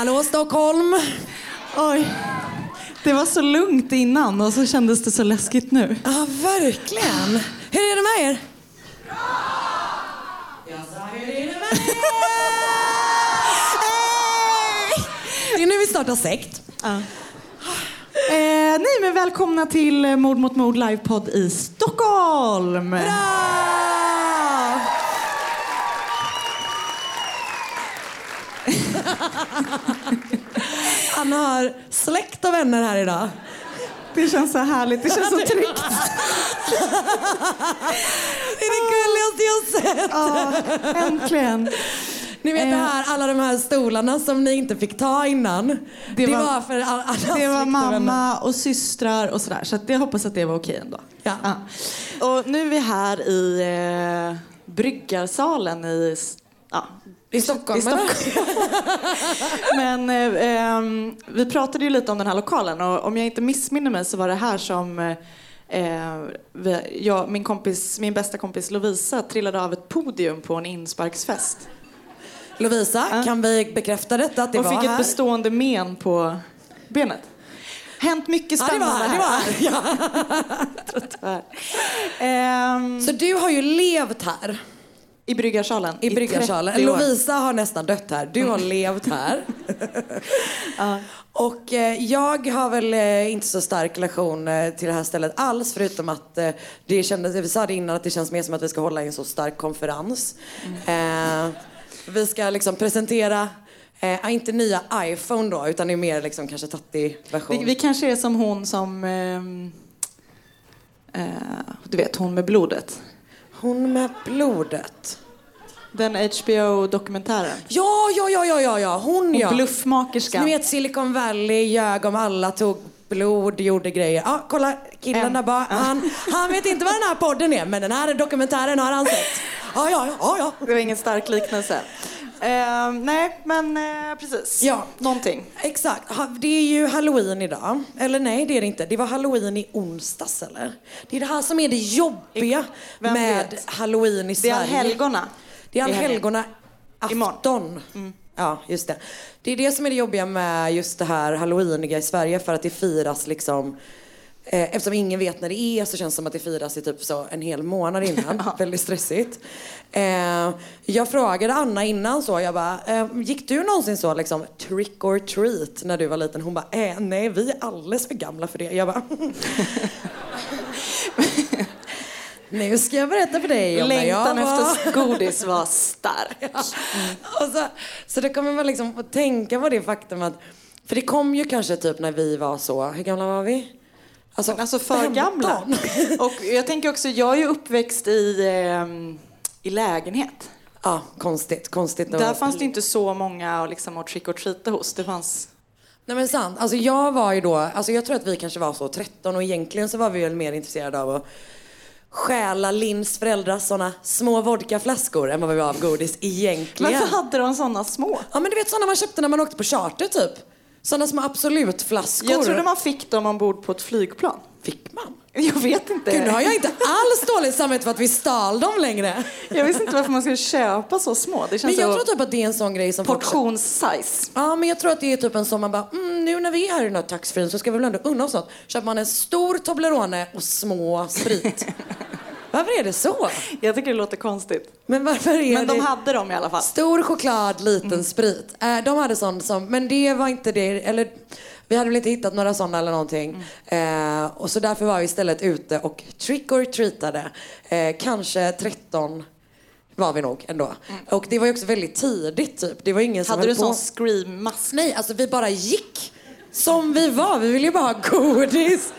Hallå, Stockholm. Oj. Det var så lugnt innan och så kändes det så läskigt nu. Ja, verkligen. Hur är det med er? Hej! Det är nu vi startar sekt. Eh, nej, men välkomna till Mord mot mord livepodd i Stockholm. Bra! Han har släkt och vänner här idag. Det känns så härligt, det känns så tryggt. Det är det gulligaste jag sett. Ja, äntligen. Ni vet det här, alla de här stolarna som ni inte fick ta innan. Det, var- var, för alla, Det var mamma och systrar och sådär. Så jag hoppas att det var okej ändå. Ja. Och nu är vi här i eh, Bryggarsalen i, ja, I Stockholm, i Stockholm. Men eh, vi pratade ju lite om den här lokalen och om jag inte missminner mig så var det här som eh, jag, min, kompis, min bästa kompis Lovisa trillade av ett podium på en insparksfest. Lovisa, Ja. kan vi bekräfta detta? Att det och var fick ett här? bestående men på benet. Hänt mycket Ja, det var spännande här. Det var här. Ja. Ehm, Så du har ju levt här I Bryggarsalen. i Bryggarsalen. 30 år. Lovisa har nästan dött här. Du har levt här. Och eh, jag har väl eh, inte så stark relation eh, till det här stället alls förutom att det kändes, vi sa det innan att det känns mer som att vi ska hålla i en så stark konferens. Eh, vi ska liksom presentera Eh, inte nya iPhone då, utan det är mer liksom kanske tattig-version. Vi, vi kanske är som hon som... ehm, eh, du vet, hon med blodet. Hon med blodet. Den HBO-dokumentären. Ja, ja, ja, ja, ja, ja. hon Hon ja. bluffmakerskan. Ni vet Silicon Valley, ljög om alla, tog blod, gjorde grejer. Ja, kolla killen En. där bara. Han, han vet inte vad den här podden är, men den här dokumentären har han sett. Ja, ja, ja, ja. Det var ingen stark liknelse. Eh, nej, men eh, precis. Ja. Någonting. Exakt. Ha- Det är ju halloween idag. Eller nej, det är det inte. Det var halloween i onsdags, eller? Det är det här som är det jobbiga Vem med vet? halloween i Det är Sverige. allhelgona. Det är i helgen. allhelgona afton. Ja, just det. Det är det som är det jobbiga med just det här halloweeniga i Sverige för att det firas liksom eftersom ingen vet när det är så känns det som att det firas i typ så en hel månad innan. Väldigt stressigt. Eh, jag frågade Anna innan så, jag bara, eh, gick du någonsin så liksom trick or treat när du var liten? Hon bara, eh, nej vi är alldeles för gamla för det. Jag bara, nu ska jag berätta för dig om när jag Längtan var... efter godis var stark. Och så, så då kommer man liksom få tänka på det faktum att, för det kom ju kanske typ när vi var så, hur gamla var vi? Alltså, Alltså för 15. gamla. Och jag tänker också, jag är ju uppväxt i, ehm, i lägenhet. Ja, konstigt. Konstigt. Där fanns det inte så många liksom, att trick or treata hos. Det fanns... Nej men sant. Alltså jag var ju då, alltså jag tror att vi kanske var så 13 och egentligen så var vi väl mer intresserade av att stjäla Linns föräldrars såna små vodkaflaskor än vad vi var av godis egentligen. Varför hade de sådana små? Ja men du vet såna man köpte när man åkte på charter typ. Såna små absolutflaskor. Jag trodde man fick dem ombord på ett flygplan. Fick man? Jag vet inte. Gud, nu har jag inte alls dåligt samvete för att vi stal dem längre. Jag visste inte varför man skulle köpa så små. Det Men känns jag så tror typ att det är en sån grej som portionssize. Ja, men jag tror att det är typ en sån man bara, mm, nu när vi är här i här taxfree så ska vi väl ändå unna oss något. Köper man en stor Toblerone och små sprit. varför är det så? Jag tycker det låter konstigt. Men varför är Men de det... hade dem i alla fall. Stor choklad, liten sprit. Eh, de hade sån som, men det var inte det, eller vi hade väl inte hittat några sådana eller någonting. Eh, och så därför var vi istället ute och trick or treatade. Eh, kanske 13 var vi nog ändå. Och det var ju också väldigt tidigt typ. Det var ingen som Hade du på. sån scream-mask? Nej, alltså vi bara gick som vi var. Vi ville ju bara ha godis.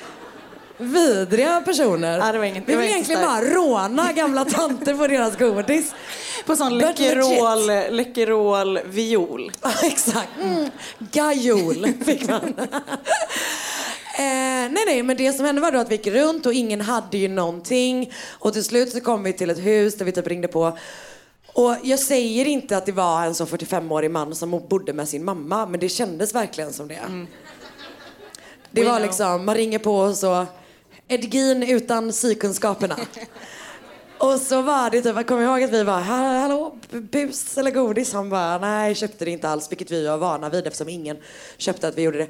Vidriga personer. Ja, det var inget- vi det inte egentligen bara råna gamla tanter på deras godis. På sån Läkerol, Läkerol viol. Ja, Exakt. Mm. Gajol fick man. Eh, nej, nej, men det som hände var då att vi gick runt och ingen hade ju någonting. Och till slut så kom vi till ett hus där vi typ ringde på. Och jag säger inte att det var en så 45-årig man som bodde med sin mamma, men det kändes verkligen som det. Det We var know. liksom, man ringer på och så, Edgin utan sykunskaperna. Och så var det typ, jag kommer ihåg att vi var "Ha- hallå, bus eller godis? Han bara, nej köpte det inte alls, vilket vi var vana vid eftersom ingen köpte att vi gjorde det.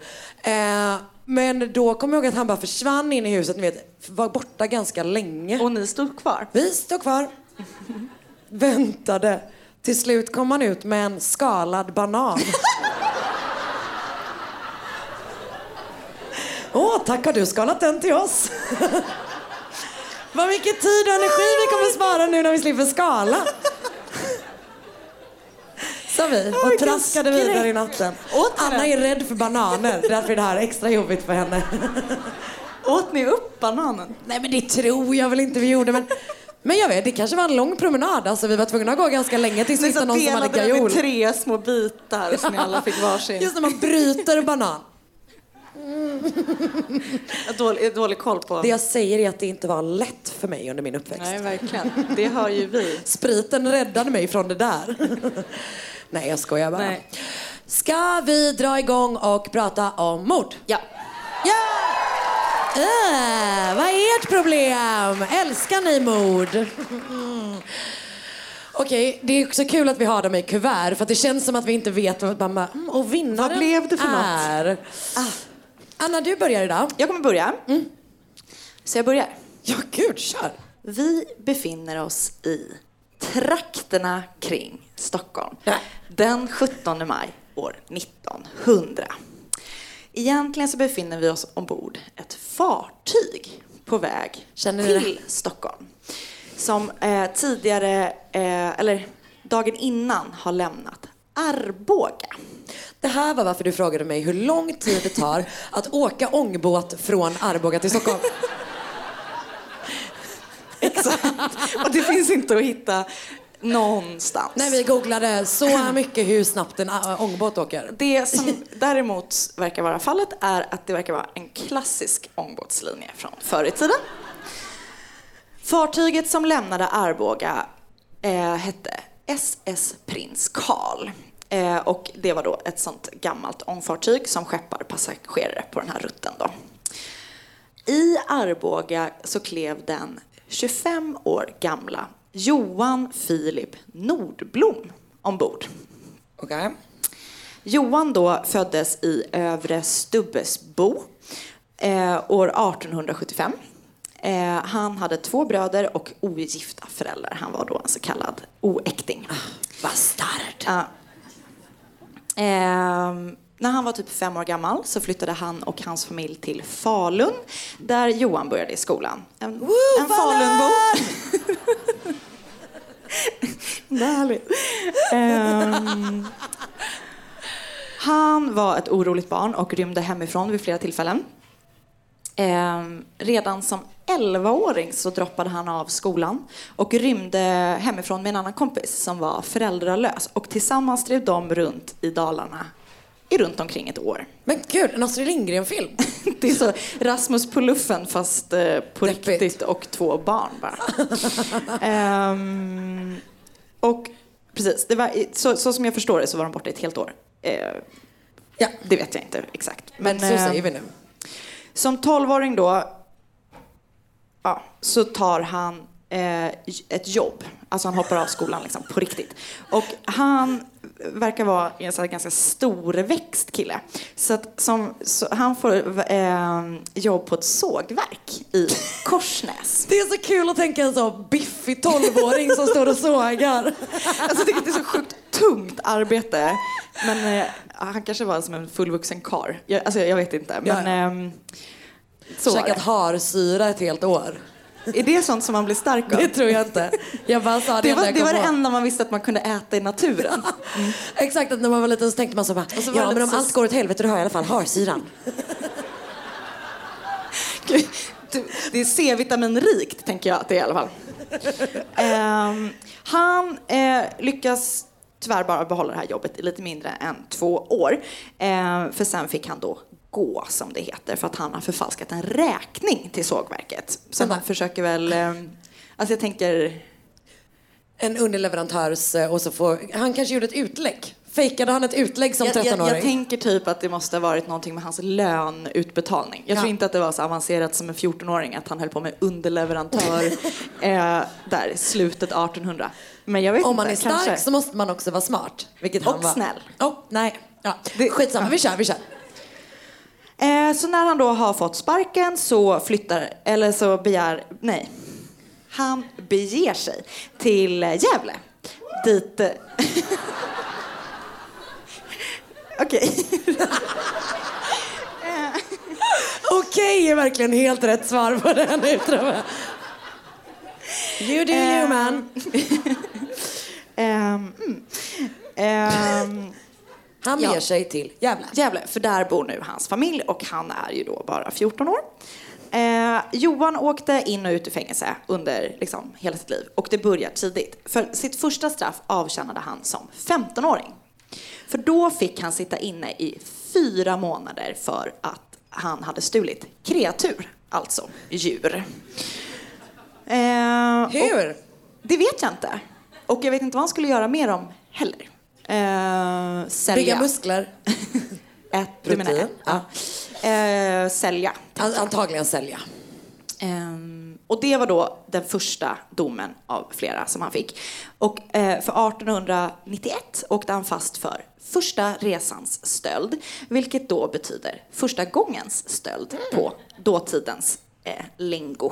Eh, men då kommer jag ihåg att han bara försvann in i huset, ni vet, var borta ganska länge. Och ni stod kvar? Vi stod kvar, väntade. Till slut kom han ut med en skalad banan. Åh, tack har du skalat den till oss. Vad mycket tid och energi vi kommer spara nu när vi slipper skala. Sa vi och traskade vidare i natten. Ni Anna är rädd för bananer, därför är det här extra jobbigt för henne. Åt ni upp bananen? Nej men det tror jag väl inte vi gjorde men men jag vet, det kanske var en lång promenad. Alltså vi var tvungna att gå ganska länge tills vi Ni hittade någon som hade delade den i gajol. tre små bitar så ni alla fick varsin. Just när man bryter banan. Jag har dålig, dålig koll på... Det jag säger är att det inte var lätt för mig under min uppväxt. Nej, verkligen. Det hör ju vi. Spriten räddade mig från det där. Nej, jag skojar bara. Nej. Ska vi dra igång och prata om mord? Ja. Ja! Äh, vad är ert problem? Älskar ni mord? Okej, det är också kul att vi har dem i kuvert för att det känns som att vi inte vet vad man bara, mm, och vinnaren Vad blev det för något? är. Ah. Anna, du börjar idag. Jag kommer börja. Så jag börjar. Ja, gud, kör. Vi befinner oss i trakterna kring Stockholm. Nej. Den 17 maj år 1900. Egentligen så befinner vi oss ombord ett fartyg på väg till Stockholm. Som eh, tidigare, eh, eller dagen innan, har lämnat Arboga. Det här var varför du frågade mig hur lång tid det tar att åka ångbåt från Arboga till Stockholm. Och det finns inte att hitta någonstans. När vi googlade så mycket hur snabbt en äh, ångbåt åker. Det som däremot verkar vara fallet är att det verkar vara en klassisk ångbåtslinje från förr i tiden. Fartyget som lämnade Arboga eh, hette SS Prins Karl. Eh, och det var då ett sånt gammalt ångfartyg som skeppar passagerare på den här rutten. Då. I Arboga så klev den 25 år gamla Johan Filip Nordblom ombord. Okej. Johan då föddes i Övre Stubbesbo eh, år 1875. Eh, han hade två bröder och ogifta föräldrar. Han var då en så kallad oäkting. Bastard. Ja. Ehm, när han var typ fem år gammal så flyttade han och hans familj till Falun där Johan började i skolan. En, Woo, en Falunbo. Det är härligt. Ehm, han var ett oroligt barn och rymde hemifrån vid flera tillfällen. Ehm, redan som 11-åring så droppade han av skolan och rymde hemifrån med en annan kompis som var föräldralös. Och tillsammans drev de runt i Dalarna i runt omkring ett år. Men gud, en Astrid Lindgren-film. Det är så Rasmus på luffen fast eh, på Deppigt. riktigt och två barn bara. Ehm, och precis, var, så, så som jag förstår det så var de borta ett helt år. Eh, Ja. Det vet jag inte exakt. Men så eh, säger vi nu. Som 12-åring då ja, så tar han eh, ett jobb. Alltså han hoppar av skolan liksom, på riktigt. Och han verkar vara en sån här ganska storväxt kille. Så, att som, så han får eh, jobb på ett sågverk i Korsnäs. Det är så kul att tänka en så biffig tolvåring som står och sågar. Alltså jag tycker det är så sjukt tungt arbete. Men eh, han kanske var som en fullvuxen karl. Jag, alltså jag vet inte. Men, ehm, så Käkat harsyra ett helt år. Är det sånt som man blir stark av? Det tror jag inte. Jag bara sa det, Det var, det var det enda man visste att man kunde äta i naturen. Exakt, att när man var liten så tänkte man så bara, så ja men om så- allt går åt helvete då har jag i alla fall harsyran. Gud, du, Det är C-vitaminrikt, tänker jag att det är i alla fall. Ehm, han eh, lyckas tyvärr bara behålla det här jobbet i lite mindre än två år. Ehm, för sen fick han då gå, som det heter, för att han har förfalskat en räkning till sågverket. Så han försöker väl... ehm, alltså jag tänker... En underleverantörs, eh, och så får, han kanske gjorde ett utlägg. Fejkade han ett utlägg som Jag, jag, 13-åring? jag tänker typ att det måste ha varit någonting med hans löneutbetalning. Jag Ja. tror inte att det var så avancerat som en 14-åring att han höll på med underleverantör eh, där slutet 1800. Men jag vet Om man är inte, stark kanske. så måste man också vara smart. Vilket Och han var. snäll. Oh, nej. Ja. Det- Skitsamma, vi kör, vi kör. Eh, så när han då har fått sparken så flyttar, eller så begär, nej, han beger sig till eh, Gävle. Dit... eh, Okej. Okej är verkligen helt rätt svar på den jag. You do you man. Ehm, mm. Han Ja. beger sig till Gävle. Gävle, för där bor nu hans familj och han är ju då bara 14 år. Eh, Johan åkte in och ut ur fängelse under liksom, hela sitt liv och det börjar tidigt. För sitt första straff avtjänade han som 15-åring. För då fick han sitta inne i fyra månader för att han hade stulit kreatur, alltså djur. Eh, Hur? det vet jag inte. Och jag vet inte vad han skulle göra med dem heller. Eh, sälja. Bygga muskler. Ät, du menar ja. Eh, sälja. An- antagligen sälja. Ehm, och det var då den första domen av flera som han fick. Och eh, för 1891 åkte han fast för första resans stöld, vilket då betyder första gångens stöld på dåtidens eh, lingo.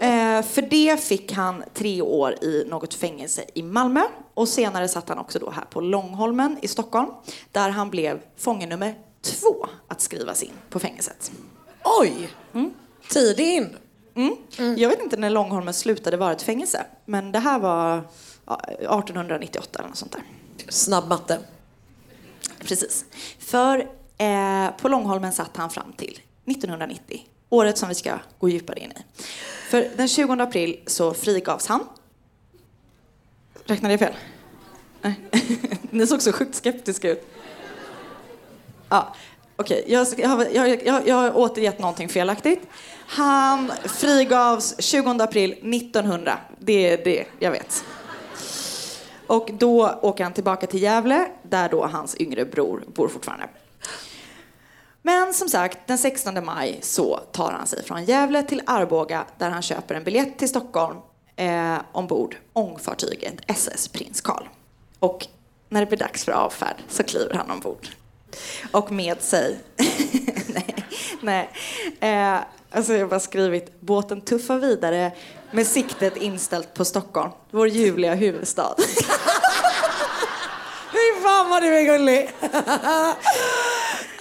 Eh, för det fick han tre år i något fängelse i Malmö och senare satt han också då här på Långholmen i Stockholm där han blev fånge nummer två att skrivas in på fängelset. Oj! Tidig in. Mm. Jag vet inte när Långholmen slutade vara ett fängelse, men det här var ja, 1898 eller något sånt där. Snabb matte. Precis. För eh, på Långholmen satt han fram till 1990, året som vi ska gå djupare in i. För den 20 april så frigavs han. Räknade jag fel? Nej. Ni såg så sjukt skeptiska ut. Ja, okej. okay. jag, jag, jag, jag har återgett någonting felaktigt. Han frigavs 20 april 1900. Det är det jag vet. Och då åker han tillbaka till Gävle, där då hans yngre bror bor fortfarande. Men som sagt, den 16 maj så tar han sig från Gävle till Arboga där han köper en biljett till Stockholm eh, ombord ångfartyget SS Prins Carl. Och när det blir dags för avfärd så kliver han ombord. Och med sig... nej, nej. Eh, alltså jag har bara skrivit båten tuffar vidare med siktet inställt på Stockholm, vår ljuvliga huvudstad. Fy fan vad du är gullig.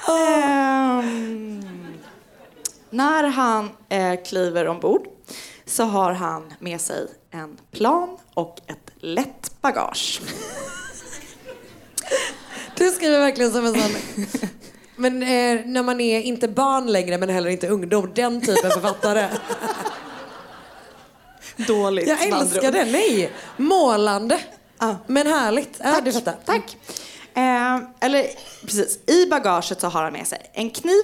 Ehm, när han eh, kliver ombord så har han med sig en plan och ett lätt bagage. Du skriver verkligen som en sån Men eh, när man är inte barn längre men heller inte ungdom, den typen författare. Dåligt. Jag älskar det. Nej, målande. Ja. Men härligt. Ja, du fattar. Tack. Eh, eller precis, i bagaget så har han med sig en kniv,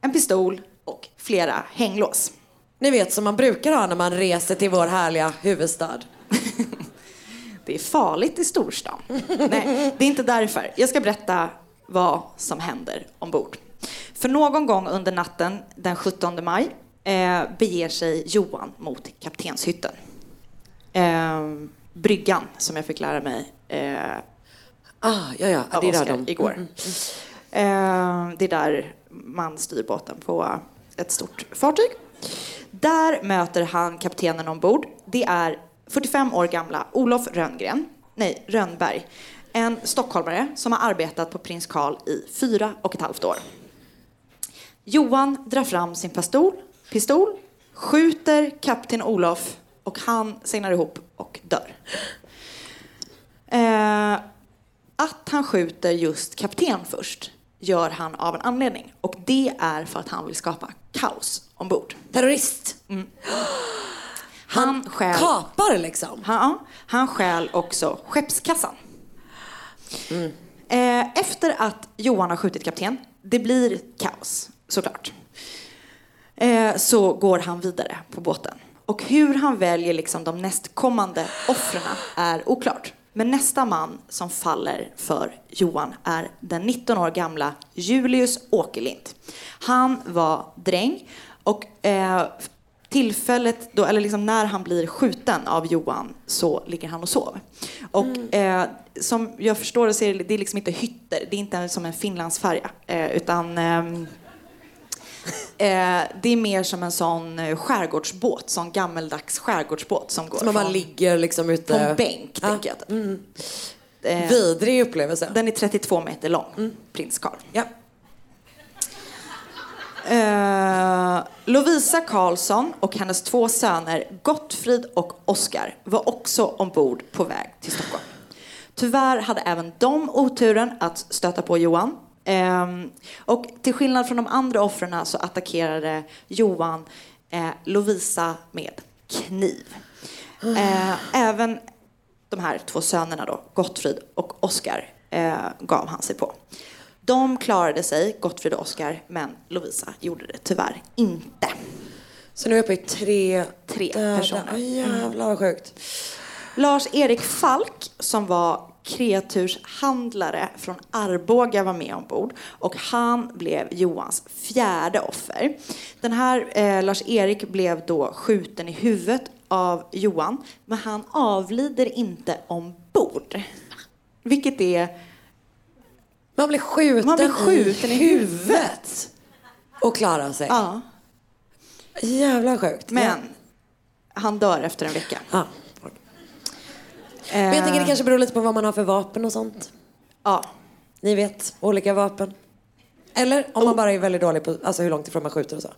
en pistol och flera hänglås. Ni vet som man brukar ha när man reser till vår härliga huvudstad. Det är farligt i storstan. Nej, det är inte därför. Jag ska berätta vad som händer ombord. För någon gång under natten den 17 maj eh, beger sig Johan mot kaptenshytten. Eh, bryggan, som jag fick lära mig eh, Ah, ja, ja. av Det Oscar igår. Mm, Eh, det är där man styr båten på ett stort fartyg. Där möter han kaptenen ombord. Det är 45 år gamla Olof Rönngren, nej, Rönnberg. En stockholmare som har arbetat på Prins Carl i fyra och ett halvt år. Johan drar fram sin pistol, pistol skjuter kapten Olof och han segnar ihop och dör. Eh, att han skjuter just kapten först gör han av en anledning och det är för att han vill skapa kaos ombord. Terrorist. Han stjäl, Kapar liksom. han, han stjäl också skeppskassan. Eh, efter att Johan har skjutit kapten, det blir kaos såklart, eh, så går han vidare på båten. Och hur han väljer liksom de nästkommande offren är oklart. Men nästa man som faller för Johan är den 19 år gamla Julius Åkerlind. Han var dräng och eh, tillfället då, eller liksom när han blir skjuten av Johan så ligger han och sover. Och eh, som jag förstår det så är det, det är liksom inte hytter, det är inte som en Finlandsfärja eh, utan ehm, Eh, det är mer som en sån eh, skärgårdsbåt, sån gammeldags skärgårdsbåt som går Som man bara ligger liksom ute... på en bänk, Ja. tänker jag. Mm. Eh, Vidrig upplevelse. den är 32 meter lång, prins Carl. Ja. Eh, Lovisa Karlsson och hennes två söner Gottfrid och Oskar var också ombord på väg till Stockholm. Tyvärr hade även de oturen att stöta på Johan. Ehm, och till skillnad från de andra offren så attackerade Johan eh, Lovisa med kniv. Eh, även de här två sönerna då, Gottfrid och Oskar, eh, gav han sig på. De klarade sig, Gottfrid och Oskar, men Lovisa gjorde det tyvärr inte. Så nu är jag uppe i tre, Tre döda. personer. Åh, jävlar vad sjukt. Lars-Erik Falk, som var kreaturshandlare från Arboga, var med ombord och han blev Johans fjärde offer. Den här eh, Lars-Erik blev då skjuten i huvudet av Johan, men han avlider inte ombord. Vilket är... Man blir skjuten, Man blir skjuten i huvudet. Och klarar sig. Ja, Jävlar vad sjukt. men han dör efter en vecka. Ja. Men jag tänker det kanske beror lite på vad man har för vapen och sånt. Ja. Ni vet, olika vapen. Eller om man bara är väldigt dålig på alltså, hur långt ifrån man skjuter och så.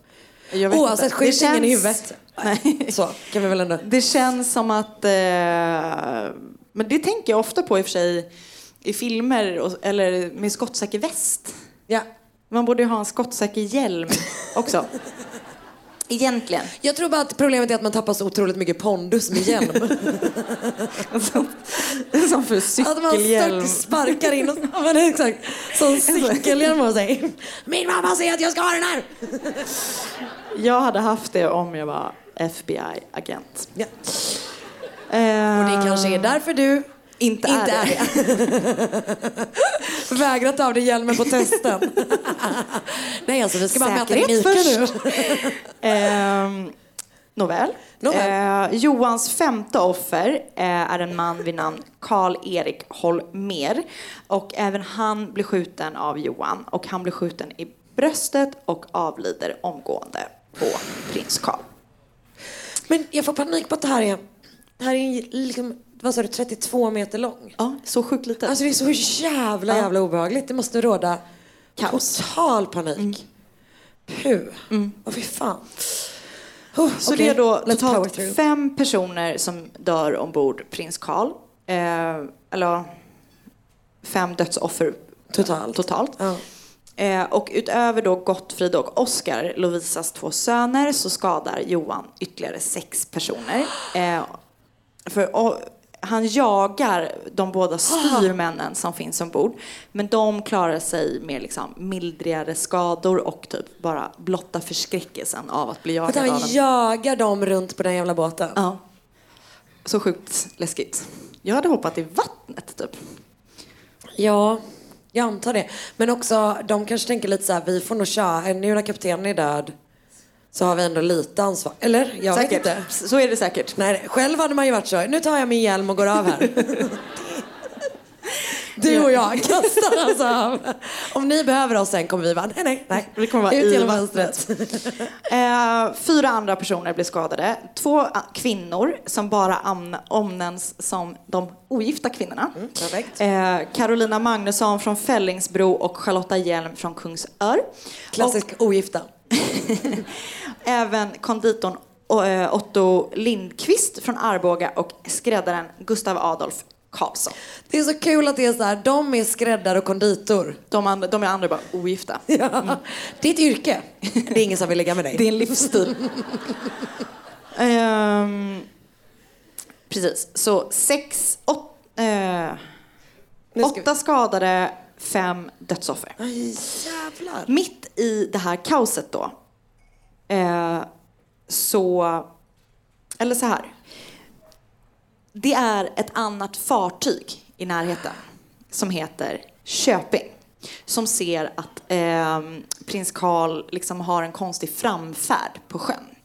Jag vet Oavsett, skjut Det ingen i känns- huvudet. Nej. Så kan vi väl ändå... Det känns som att... Eh, men det tänker jag ofta på i och för sig i filmer och, eller med skottsäker väst. Ja. Man borde ju ha en skottsäker hjälm också. Egentligen. Jag tror bara att problemet är att man tappar så otroligt mycket pondus med hjälm. Som för att man cykelhjälm. stört sparkar in och... Ja, men exakt. Som cykelhjälm och säger Min mamma säger att jag ska ha den här! Jag hade haft det om jag var FBI-agent. Ja. Eh, Och det kanske är därför du inte, inte är det. det. Vägra ta av dig hjälmen på testen. Nej, alltså vi ska bara mäta din IQ först. nu. Ehm, nåväl. Nåväl. Eh, Johans femte offer eh, är en man vid namn Karl-Erik Holmer. Och även han blir skjuten av Johan. Och han blir skjuten i bröstet och avlider omgående på prins Karl. Men jag får panik på att det här är... Det här är liksom, vad sa du, 32 meter lång. Ja, så sjukt lite. Alltså det är så jävla, jävla obehagligt. Det måste råda Kaos. total panik. Puh. Åh fy fan. Oh, Så okej, det är då totalt fem personer som dör ombord prins Karl. Eh, eller fem dödsoffer Totalt. totalt. Eh, och utöver då Gottfrid och Oskar, Lovisas två söner, så skadar Johan ytterligare sex personer. Eh, för, han jagar de båda styrmännen som finns ombord. Men de klarar sig med liksom mildrigare skador och typ bara blotta förskräckelsen av att bli jagad av han en jagar dem runt på den jävla båten. Ja. Så sjukt läskigt. Jag hade hoppat i vattnet typ. Ja, jag antar det. Men också, de kanske tänker lite så här, vi får nog köra. Nu när kaptenen är död så har vi ändå lite ansvar. Eller? Jag vet säkert. inte. Så är det säkert. Nej, själv hade man ju varit så, nu tar jag min hjälm och går av här. Du och jag kastar alltså av. Om ni behöver oss sen kommer vi vara, nej nej, nej. Vi kommer vara Ut genom fönstret. Eh, fyra andra personer blir skadade. Två ah, kvinnor som bara omnämns som de ogifta kvinnorna. perfekt. Eh, Carolina Magnusson från Fällingsbro och Charlotta Hjelm från Kungsör. Klassisk ogifta. Även konditorn eh, Otto Lindqvist från Arboga och skräddaren Gustav Adolf Karlsson. Det är så kul att det är så här, de är skräddare och konditor. De, andra, de är andra bara ogifta. Ja. Det är ett yrke. Det är ingen som vill ligga med dig. Det är en livsstil. Ehm, precis, så sex, åt, ska åtta skadade, fem dödsoffer. vi... Jävlar. Mitt i det här kaoset då, eh, så, eller så här. Det är ett annat fartyg i närheten som heter Köping. Som ser att eh, prins Carl liksom har en konstig framfärd på sjön.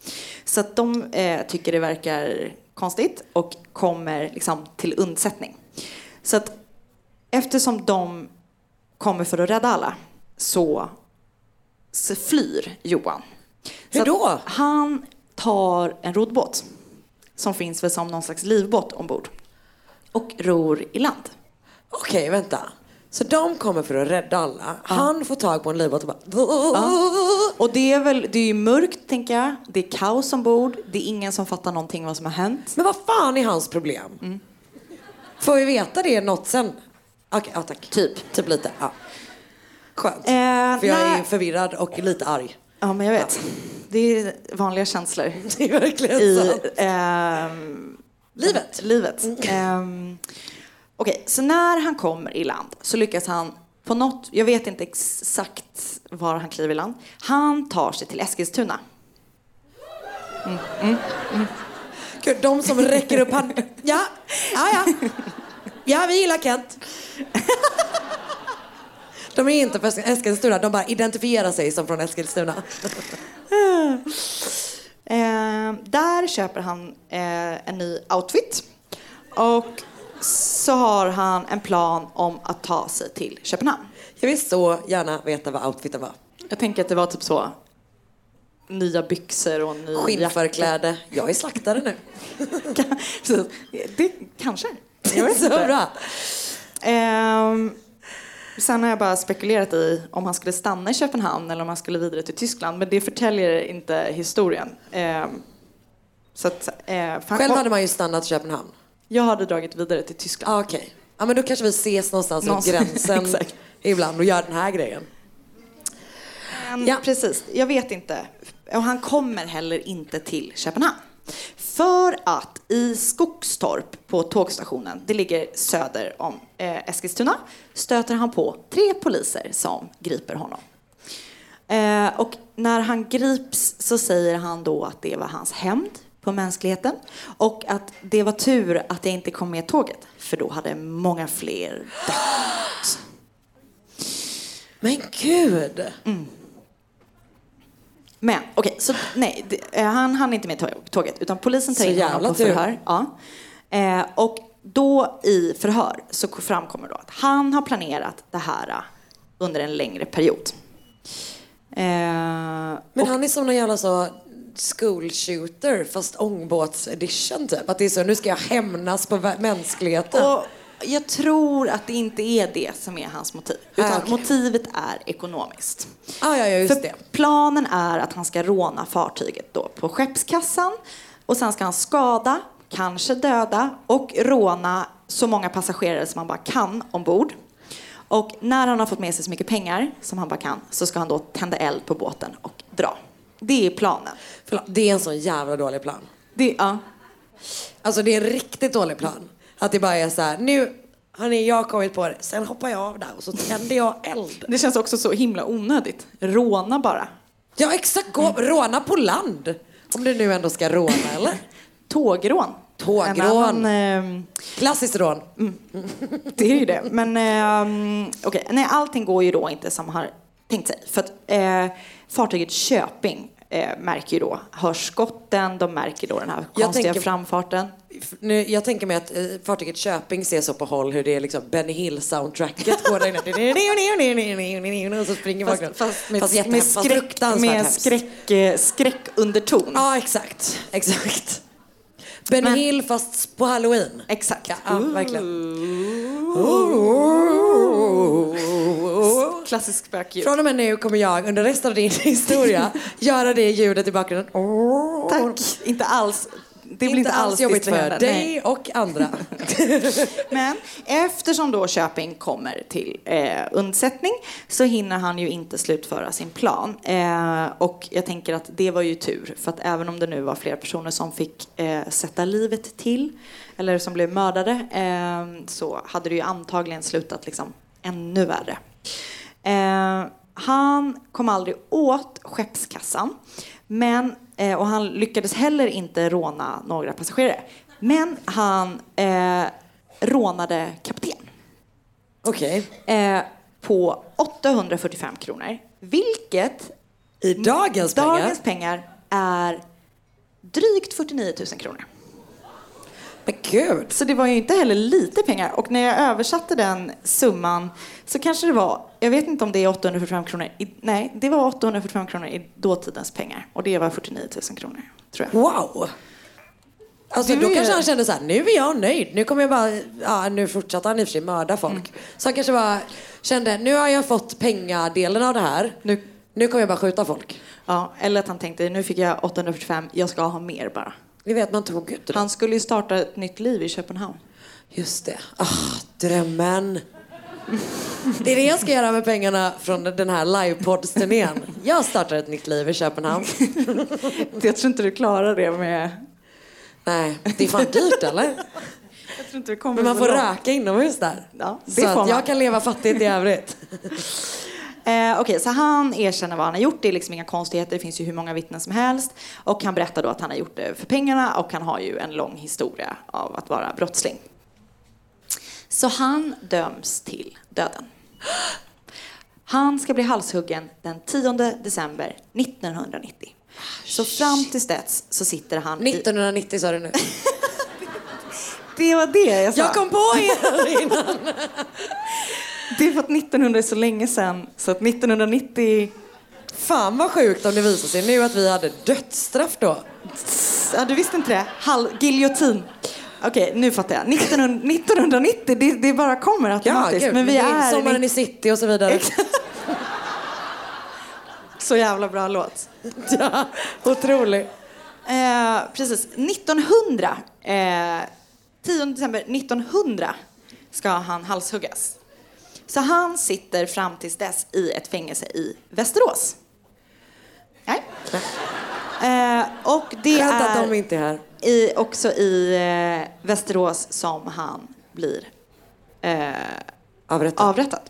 Så att de eh, tycker det verkar konstigt och kommer liksom till undsättning. Så att eftersom de kommer för att rädda alla så, så flyr Johan. Hur då? Han tar en roddbåt som finns väl som någon slags livbåt ombord och ror i land. Okej, vänta. Så de kommer för att rädda alla. Han får tag på en livbåt och bara... Och det är väl, det är ju mörkt tänker jag. Det är kaos ombord. Det är ingen som fattar någonting vad som har hänt. Men vad fan är hans problem? Får vi veta det något sen? Okej, ja tack. Typ. Typ lite, ja. Skönt. Eh, För jag är nej. förvirrad och lite arg. Ja, men jag vet. Det är vanliga känslor Det är verkligen i sant. ehm, Livet. livet. Ehm, Okej, så när han kommer i land så lyckas han på något, jag vet inte exakt var han kliver i land. Han tar sig till Eskilstuna. Gud, de som räcker upp handen. Ja, ja, ja. Ja, vi gillar Kent. De är inte från Eskilstuna, de bara identifierar sig som från Eskilstuna. Eh, där köper han eh, en ny outfit. Och så har han en plan om att ta sig till Köpenhamn. Jag vill så gärna veta vad outfiten var. Jag tänker att det var typ så nya byxor och ny Skinnförkläde. Jag är slaktare nu. det, kanske. Jag vet så inte. bra. Ehm, sen har jag bara spekulerat i om han skulle stanna i Köpenhamn eller om han skulle vidare till Tyskland. Men det förtäljer inte historien. Ehm, så att, eh, Själv hade man ju stannat i Köpenhamn. Jag hade dragit vidare till Tyskland. Ah, Okej. Ja, men då kanske vi ses någonstans runt gränsen ibland och gör den här grejen. Men, Ja. Precis, jag vet inte. Och han kommer heller inte till Köpenhamn. För att i Skogstorp på tågstationen, det ligger söder om eh, Eskilstuna, stöter han på tre poliser som griper honom. Eh, och när han grips så säger han då att det var hans hämnd på mänskligheten och att det var tur att jag inte kom med tåget för då hade många fler dött. Men gud! Men okej, så nej, det, eh, han hann inte med tå- tåget utan polisen tar Så in honom på förhör. Ja. Eh, och då i förhör så framkommer då att han har planerat det här eh, under en längre period. Eh, Men han är som någon jävla så school shooter fast ångbåts edition typ. Att det är så, nu ska jag hämnas på mänskligheten. och jag tror att det inte är det som är hans motiv. Utan Ah, okej. motivet är ekonomiskt. ah, ja, ja, just För det. planen är att han ska råna fartyget då på skeppskassan och sen ska han skada, kanske döda och råna så många passagerare som man bara kan ombord. Och när han har fått med sig så mycket pengar som han bara kan så ska han då tända eld på båten och dra. Det är planen. Förlåt, det är en sån jävla dålig plan. Det, ja. Alltså det är en riktigt dålig plan. Att det bara är så här, nu hörni jag har kommit på det, sen hoppar jag av där och så tänder jag eld. Det känns också så himla onödigt. Råna bara. Ja exakt, gå, råna på land. Om du nu ändå ska råna eller? Tågrån. Tågrån. Ehm, Klassiskt rån. Det är ju det. Men eh, okej, nej, allting går ju då inte som man har tänkt sig. För att eh, fartyget Köping eh, märker ju då, hör skotten, de märker då den här Jag konstiga tänker- framfarten. Nu, jag tänker mig att eh, fartyget Köping ser så på håll hur det är liksom Benny Hill-soundtracket går där inne. Och så springer Fast, runt. fast med, Fast med, skräck, med skräck, eh, skräckunderton. Ja, exakt. Exakt. Benny Hill fast på halloween. Exakt. Ja, ja verkligen. Klassisk spökljud. Från och med nu kommer jag under resten av din historia göra det ljudet i bakgrunden. Tack. Inte alls. Det blir inte, alls jobbigt för distraherande. dig Nej. och andra. Men eftersom då Köping kommer till eh, undsättning så hinner han ju inte slutföra sin plan. Eh, och jag tänker att det var ju tur, för att även om det nu var flera personer som fick eh, sätta livet till, eller som blev mördade, eh, så hade det ju antagligen slutat liksom ännu värre. Eh, han kom aldrig åt skeppskassan, men, eh, och han lyckades heller inte råna några passagerare. Men han eh, rånade kapten Okej. eh, på 845 kronor, vilket I dagens pengar. dagens pengar är drygt 49 000 kronor. Men gud. Så det var ju inte heller lite pengar. Och när jag översatte den summan så kanske det var, jag vet inte om det är 845 kronor, i, nej det var 845 kronor i dåtidens pengar. Och det var 49 000 kronor, tror jag. Wow. Alltså då kanske han kände så här, nu är jag nöjd. Nu kommer jag bara, ja nu fortsatte han i och för sig mörda folk. Mm. Så han kanske bara kände, nu har jag fått pengadelen av det här. Nu, Nu kommer jag bara skjuta folk. ja, eller att han tänkte, nu fick jag 845, jag ska ha mer bara. Ni vet man tog det. Han skulle ju starta ett nytt liv i Köpenhamn. Just det. Ah, drömmen. Det är det jag ska göra med pengarna från den här livepoddsturnén. Jag startar ett nytt liv i Köpenhamn. Jag tror inte du klarar det med... Nej, det är fan dyrt eller? Jag tror inte du kommer Men man får röka inomhus där. Ja, det så får att man. jag kan leva fattigt i övrigt. Eh, Okej, så han erkänner vad han har gjort. Det är liksom inga konstigheter. Det finns ju hur många vittnen som helst. Och han berättar då att han har gjort det för pengarna och han har ju en lång historia av att vara brottsling. Så han döms till döden. Han ska bli halshuggen den 10 december 1990. Så fram tills dess så sitter han i... 1990 sa du nu. Det var det jag sa. Jag kom på er innan. Det är för att 1900 är så länge sedan så att 1990... Fan vad sjukt om det visar sig nu att vi hade dödsstraff då. Ja, du visste inte det? Hall, giljotin. Okej, nu fattar jag. 1900, 1990, det, det bara kommer Ja, automatiskt. gud. men vi är... Sommaren i city och så vidare. Så jävla bra låt. ja, otrolig. Eh, precis. 1900, eh, 10 december 1900 ska han halshuggas. Så han sitter fram tills dess i ett fängelse i Västerås. Nej. Eh, och det Skönt är... att de inte är här. i, också i eh, Västerås som han blir eh, Avrättad. avrättad.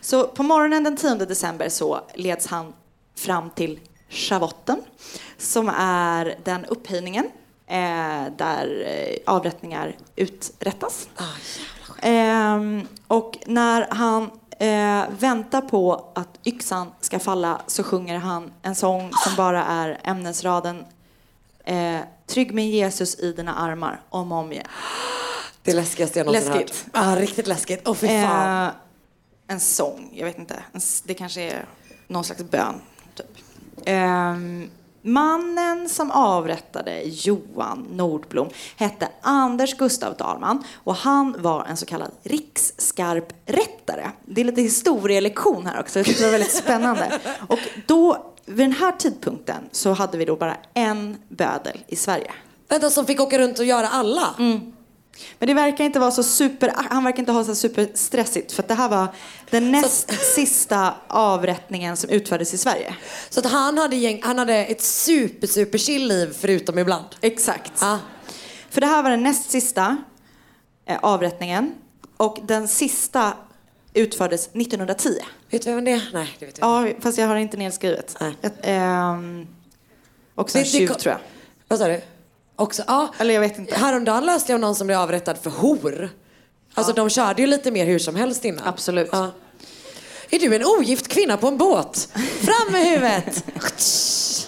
Så på morgonen den 10 december så leds han fram till Schavotten som är den upphöjningen eh, där eh, avrättningar uträttas. Ehm, och när han eh, väntar på att yxan ska falla så sjunger han en sång som bara är ämnesraden eh, Trygg min Jesus i dina armar om och om igen. Det läskigaste jag någonsin Läskigt. hört. Ja, riktigt läskigt. Åh fy fan. Eh, en sång, jag vet inte. En Det kanske är någon slags bön. Typ. Ehm, mannen som avrättade Johan Nordblom hette Anders Gustav Dahlman och han var en så kallad riksskarprättare. Det är lite historielektion här också, det var väldigt spännande. Och då, vid den här tidpunkten så hade vi då bara en bödel i Sverige. Vänta, som fick åka runt och göra alla? Men det verkar inte vara så super, han verkar inte ha så superstressigt för det här var den näst sista avrättningen som utfördes i Sverige. Så att han hade, gäng, han hade ett super super chill liv förutom ibland. Exakt. Ah. För det här var den näst sista eh, avrättningen och den sista utfördes 1910. Vet du vem det är? Nej, det vet jag Ja, fast jag har inte nedskrivet. Nej. Ett, ehm, också en tjuv kom- tror jag. Vad sa du? Också, ja. Eller jag vet inte. Häromdagen läste jag om någon som blev avrättad för hor. Alltså de körde ju lite mer hur som helst innan. Absolut. Ja. Är du en ogift kvinna på en båt? Fram med huvudet!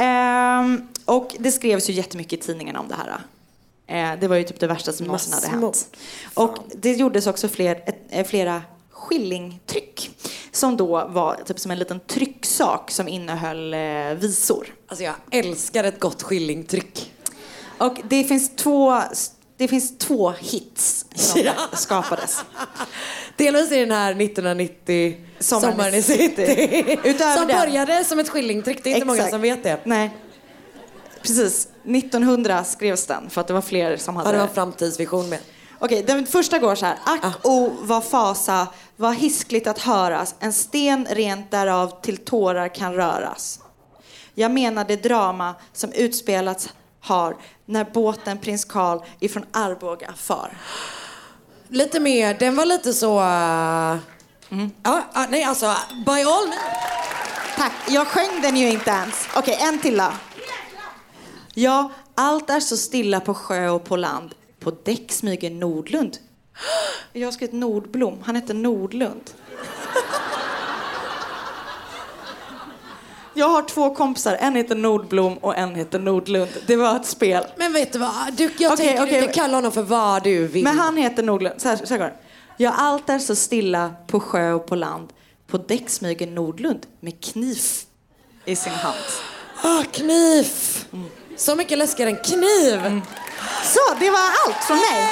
Ehm, och det skrevs ju jättemycket i tidningen om det här. Eh, det var ju typ det värsta som någonsin hade hänt. Och det gjordes också fler, ett, eh, flera skillingtryck som då var typ som en liten trycksak som innehöll eh, visor. Alltså jag älskar ett gott skillingtryck. Och det finns två, det finns två hits som skapades. Delvis i den här 1990 Sommaren Sommaren, i city. Utöver som det- började som ett skillingtryck. Det är inte många Exakt. som vet det. Nej. Precis. 1900 skrevs den för att det var fler som hade... Ja, det var framtidsvision med. Okej, den första går så här. Ack o vad fasa, vad hiskligt att höras. En sten rent därav till tårar kan röras. Jag menar det drama som utspelats har när båten prins Karl ifrån Arboga far. Lite mer, den var lite så... Uh... Ja, ja, nej alltså, by all. Tack, jag sjöng den ju inte ens. Okej, en till då. Ja, allt är så stilla på sjö och på land. På däck smyger Nordlund. Jag har skrivit Nordblom, han heter Nordlund. Jag har två kompisar, en heter Nordblom och en heter Nordlund. Det var ett spel. Men vet du vad? Du, jag Okej, tänker okej. du kan kalla honom för vad du vill. Men han heter Nordlund. Så här, så här går det. Ja, allt är så stilla på sjö och på land. På däck smyger Nordlund med kniv i sin hand. Ah, kniv! Så mycket läskigare än kniv. Så, det var allt från mig.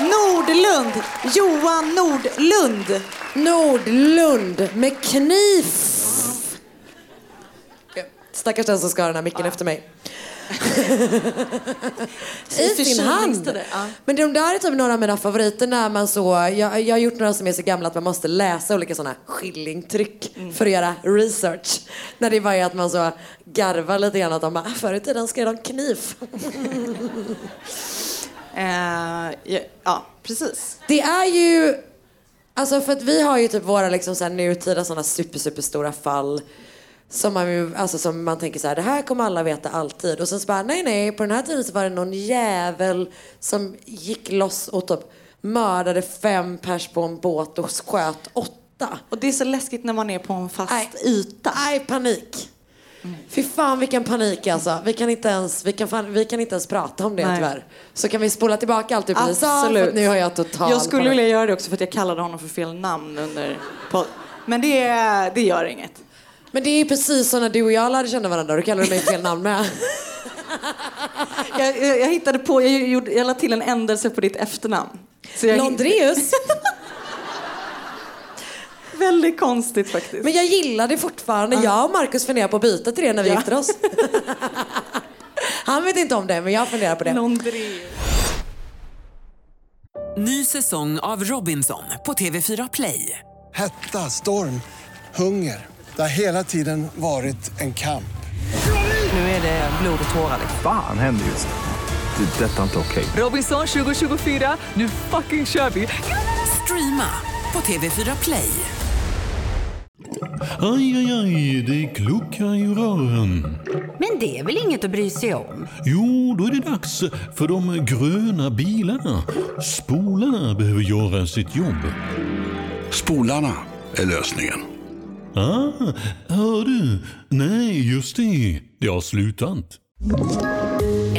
Nordlund. Johan Nordlund. Nordlund med kniv. Stackars den som ska ha den här micken efter mig. I sin hand. Ja. Men de där är typ några av mina favoriter när man så, jag, jag har gjort några som är så gamla att man måste läsa olika sådana skillingtryck för att göra research. När det bara är att man så garvar lite grann att de bara, "Ah, förr i tiden skrev de kniv. Eh, ja, ja, precis. Det är ju, alltså för att vi har ju typ våra liksom så här nutida sådana super, super stora fall. Som man, ju, alltså som man tänker så här, det här kommer alla veta alltid. Och sen så bara, nej nej, på den här tiden så var det någon jävel som gick loss och typ mördade fem pers på en båt och sköt åtta. Och det är så läskigt när man är på en fast Nej. yta. Nej, panik. Fy fan vilken panik alltså. Vi kan inte ens, vi kan fan, vi kan inte ens prata om det Nej. tyvärr. Så kan vi spola tillbaka allt du precis sa, nu har jag total Jag skulle panik. vilja göra det också för att jag kallade honom för fel namn under podd. Men det, det gör inget. Men det är ju precis så när du och jag lärde känna varandra. Du kallade mig fel namn med. Jag, jag, jag hittade på, jag, gjorde, jag la till en ändelse på ditt efternamn. Så jag, Londreus. Väldigt konstigt faktiskt. Men jag gillar det fortfarande. Jag och Markus funderar på att byta till det när vi Ja. gifter oss. Han vet inte om det, men jag funderar på det. Londreus. Ny säsong av Robinson på TV4 Play. Hetta, storm, hunger. Det har hela tiden varit en kamp. Nu är det blod och tårar. Fan händer just det. Det är detta inte okej. Robinson 2024, nu fucking kör vi! Streama på TV4 Play. Aj, aj, aj, det kluckar i rören. Men det är väl inget att bry sig om? Jo, då är det dags för de gröna bilarna. Spolarna behöver göra sitt jobb. Spolarna är lösningen. Ah, hör du? Nej, just det. Det har slutat.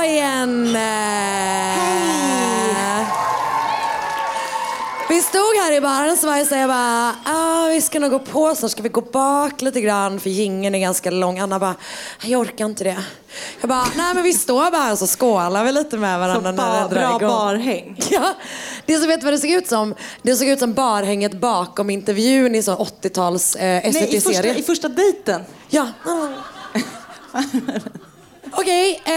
Men... Eh, vi stod här i baren så var jag jag bara, ah, vi ska nog gå på snart, ska vi gå bak lite grann för gingen är ganska lång. Anna bara, jag orkar inte det. Jag bara, nej men vi står bara här och så skålar vi lite med varandra Så när det bra igång. barhäng. Ja, det som vet vad det såg ut som? Det såg ut som barhänget bakom intervjun i så 80-tals eh, Nej, i första, SVT-serie. i första dejten. Ja. Okej, eh,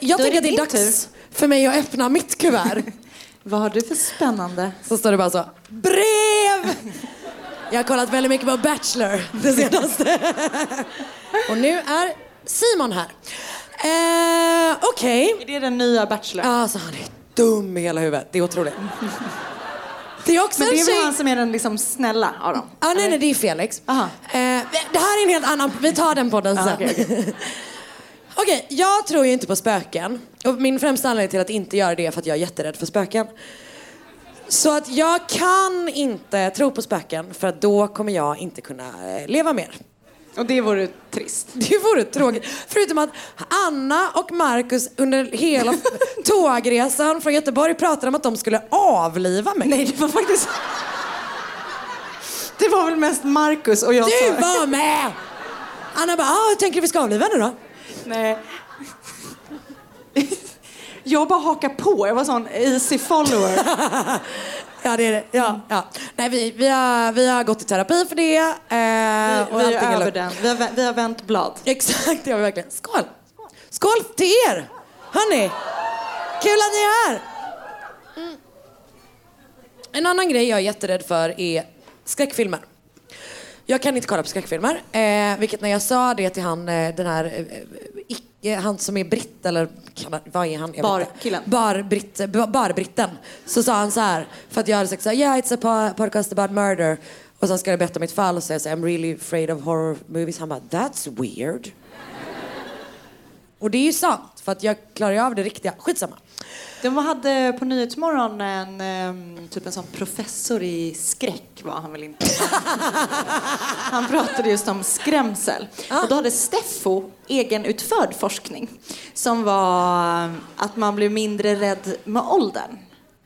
jag Då tänker att det är dags för mig att öppna mitt kuvert. Vad har du för spännande? Så står det bara så. Brev! Jag har kollat väldigt mycket på Bachelor det senaste. Och nu är Simon här. Eh, Okej. Är det den nya Bachelor? Ja, alltså han är dum i hela huvudet. Det är otroligt. Det är också Men det är väl tjej... han som är den liksom snälla av dem? Ja, nej, nej, det är Felix. Eh, det här är en helt annan... Vi tar den podden sen. Ah, okej, Okej, jag tror ju inte på spöken. Och min främsta anledning till att inte göra det är för att jag är jätterädd för spöken. Så att jag kan inte tro på spöken för att då kommer jag inte kunna eh, leva mer. Och det vore trist. Det vore tråkigt. Förutom att Anna och Markus under hela tågresan från Göteborg pratade om att de skulle avliva mig. Nej, det var faktiskt... Det var väl mest Marcus och jag Du var med! Anna bara, ah, hur tänker du vi ska avliva nu då? Nej. Jag bara hakar på. Jag var sån easy follower. Ja, det är det. Ja, ja. Nej, vi, vi, har, vi har gått i terapi för det. Eh, Vi, vi är över den. Vi har, vi har vänt blad. Exakt, det har vi verkligen. Skål! Skål till er! Hörni, kul att ni är här! Mm. En annan grej jag är jätterädd för är skräckfilmer. Jag kan inte kolla på skräckfilmer. Eh, vilket när jag sa det till han, eh, den här, eh, han som är britt eller kan, vad är han? Barkillen. Barbritt, ba- barbritten. Så sa han så här, för att jag hade sagt så här, yeah it's a po- podcast about murder. Och sen ska jag berätta mitt fall och säga så här, I'm really afraid of horror movies. Han bara, that's weird. och det är ju sant, för att jag klarar ju av det riktiga. Skitsamma. De hade på Nyhetsmorgon en ehm, typ en sån professor i skräck var han väl inte. Han pratade just om skrämsel. Och då hade Steffo egenutförd forskning som var eh, att man blir mindre rädd med åldern.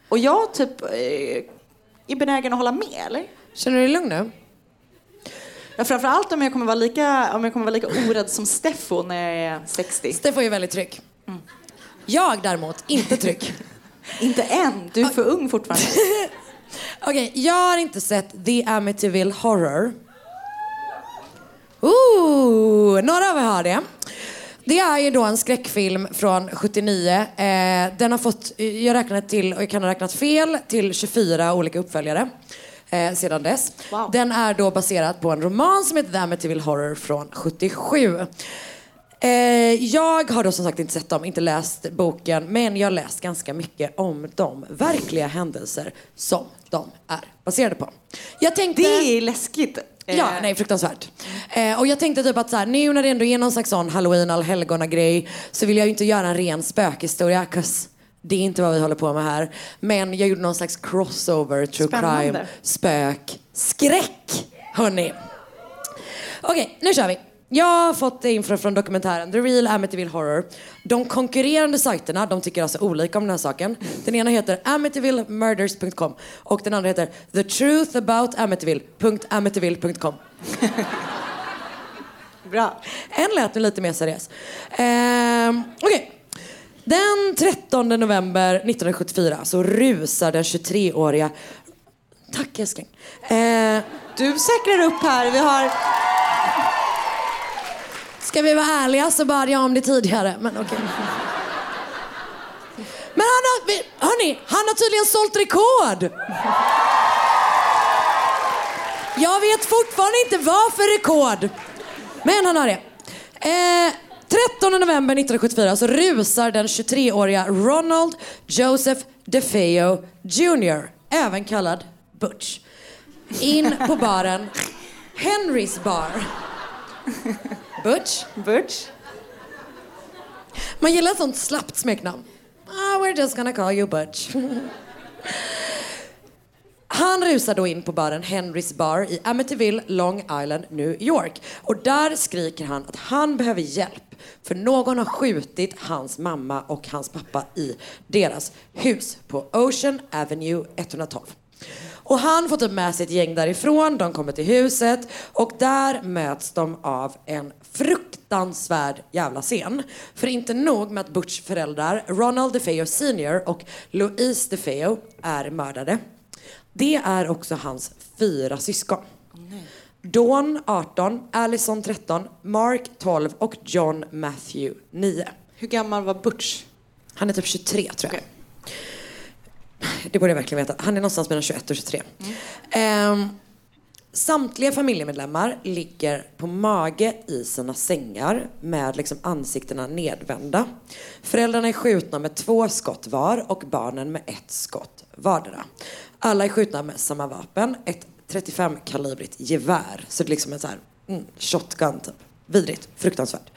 Och jag typ eh, är benägen att hålla med, eller? Känner du dig lugn nu? Ja, framförallt om jag kommer vara lika, om jag kommer vara lika orädd som Steffo när jag är 60. Steffo är väldigt trygg. Jag däremot, inte trygg. Inte än, du är för ung fortfarande. Okej, jag har inte sett The Amityville Horror. Ooh, några av er har det. Det är ju då en skräckfilm från 79. Eh, den har fått, jag räknade till, och jag kan ha räknat fel, till 24 olika uppföljare eh, sedan dess. Den är då baserad på en roman som heter The Amityville Horror från 77. Eh, jag har då som sagt inte sett dem, inte läst boken, men jag har läst ganska mycket om de verkliga händelser som de är baserade på. Jag tänkte... Det är läskigt. Ja, nej fruktansvärt. Eh, och jag tänkte typ att så här, nu när det ändå är någon slags sån halloween allhelgona grej så vill jag ju inte göra en ren spökhistoria, 'cause det är inte vad vi håller på med här. Men jag gjorde någon slags crossover, true Spännande. crime, spök, skräck, hörni. Okej, nu kör vi. Jag har fått info från dokumentären The Real Amityville Horror. De konkurrerande sajterna de tycker alltså olika om den här saken. Den ena heter amityvillemurders.com och den andra heter The Truth About Amityville.amityville.com. Bra. En lät lite mer seriös. Ehm, Okej. Den 13 november 1974 så rusar den 23-åriga... Tack älskling. Eh, Du säkrar upp här. Vi har... Ska vi vara ärliga så bad jag om det tidigare, men okej. Men han har, hörni, han har tydligen sålt rekord! Jag vet fortfarande inte vad för rekord, men han har det. Eh, 13 november 1974 så rusar den 23-åriga Ronald Joseph DeFeo Jr, även kallad Butch, in på baren Henrys bar. Butch. Butch. Man gillar ett sånt slappt smeknamn. Ah, we're just gonna call you Butch. Han rusar då in på baren Henrys Bar i Amityville, Long Island, New York. Och där skriker han att han behöver hjälp. För någon har skjutit hans mamma och hans pappa i deras hus på Ocean Avenue 112. Och han får typ med sig ett gäng därifrån, de kommer till huset och där möts de av en fruktansvärd jävla scen. För inte nog med att Butch föräldrar, Ronald DeFeo Sr och Louise DeFeo, är mördade. Det är också hans fyra syskon. Dawn 18, Allison 13, Mark 12 och John Matthew 9. Hur gammal var Butch? Han är typ 23 tror jag. Det borde jag verkligen veta. Han är någonstans mellan 21 och 23. Ehm, samtliga familjemedlemmar ligger på mage i sina sängar med liksom ansiktena nedvända. Föräldrarna är skjutna med två skott var och barnen med ett skott vardera. Alla är skjutna med samma vapen, ett 35-kalibrigt gevär. Så det är liksom en så här, mm, shotgun typ. Vidrigt, fruktansvärt.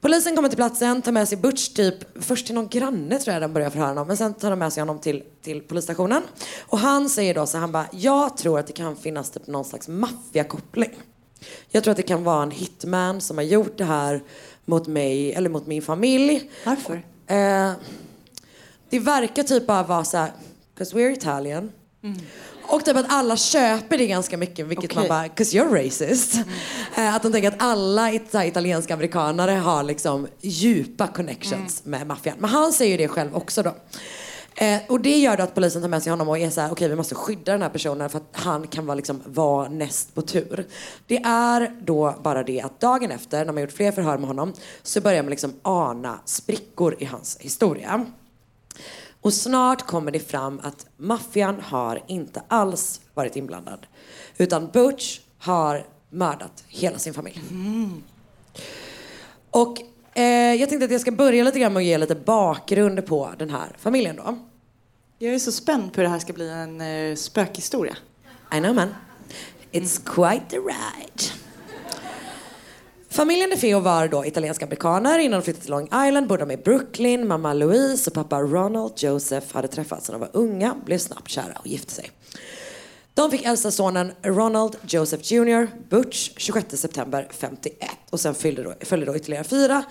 Polisen kommer till platsen, tar med sig Butch typ, först till någon granne tror jag de börjar förhöra honom, men sen tar de med sig honom till, till polisstationen. Och han säger då så han bara, jag tror att det kan finnas typ någon slags maffiakoppling. Jag tror att det kan vara en hitman som har gjort det här mot mig, eller mot min familj. Varför? Eh, det verkar typ bara vara så här, 'cause we're Italian. Och typ att alla köper det ganska mycket, vilket man Okej. bara, 'cause you're racist. Eh, att de tänker att alla italienska amerikanare har liksom djupa connections med maffian. Men han säger ju det själv också då. Eh, och det gör då att polisen tar med sig honom och är så här, okej vi måste skydda den här personen för att han kan vara, liksom, vara näst på tur. Det är då bara det att dagen efter, när man gjort fler förhör med honom, så börjar man liksom ana sprickor i hans historia. Och snart kommer det fram att maffian har inte alls varit inblandad. Utan Butch har mördat hela sin familj. Och eh, jag tänkte att jag ska börja lite grann med att ge lite bakgrund på den här familjen då. Jag är så spänd på hur det här ska bli en eh, spökhistoria. I know man. It's quite the ride. Familjen DeFeo var då italienska amerikaner. Innan de flyttade till Long Island bodde de i Brooklyn. Mamma Louise och pappa Ronald Joseph hade träffats när de var unga, blev snabbt kära och gifte sig. De fick äldsta sonen Ronald Joseph Jr. Butch 26 september 51 och sen följde då, följde då ytterligare fyra.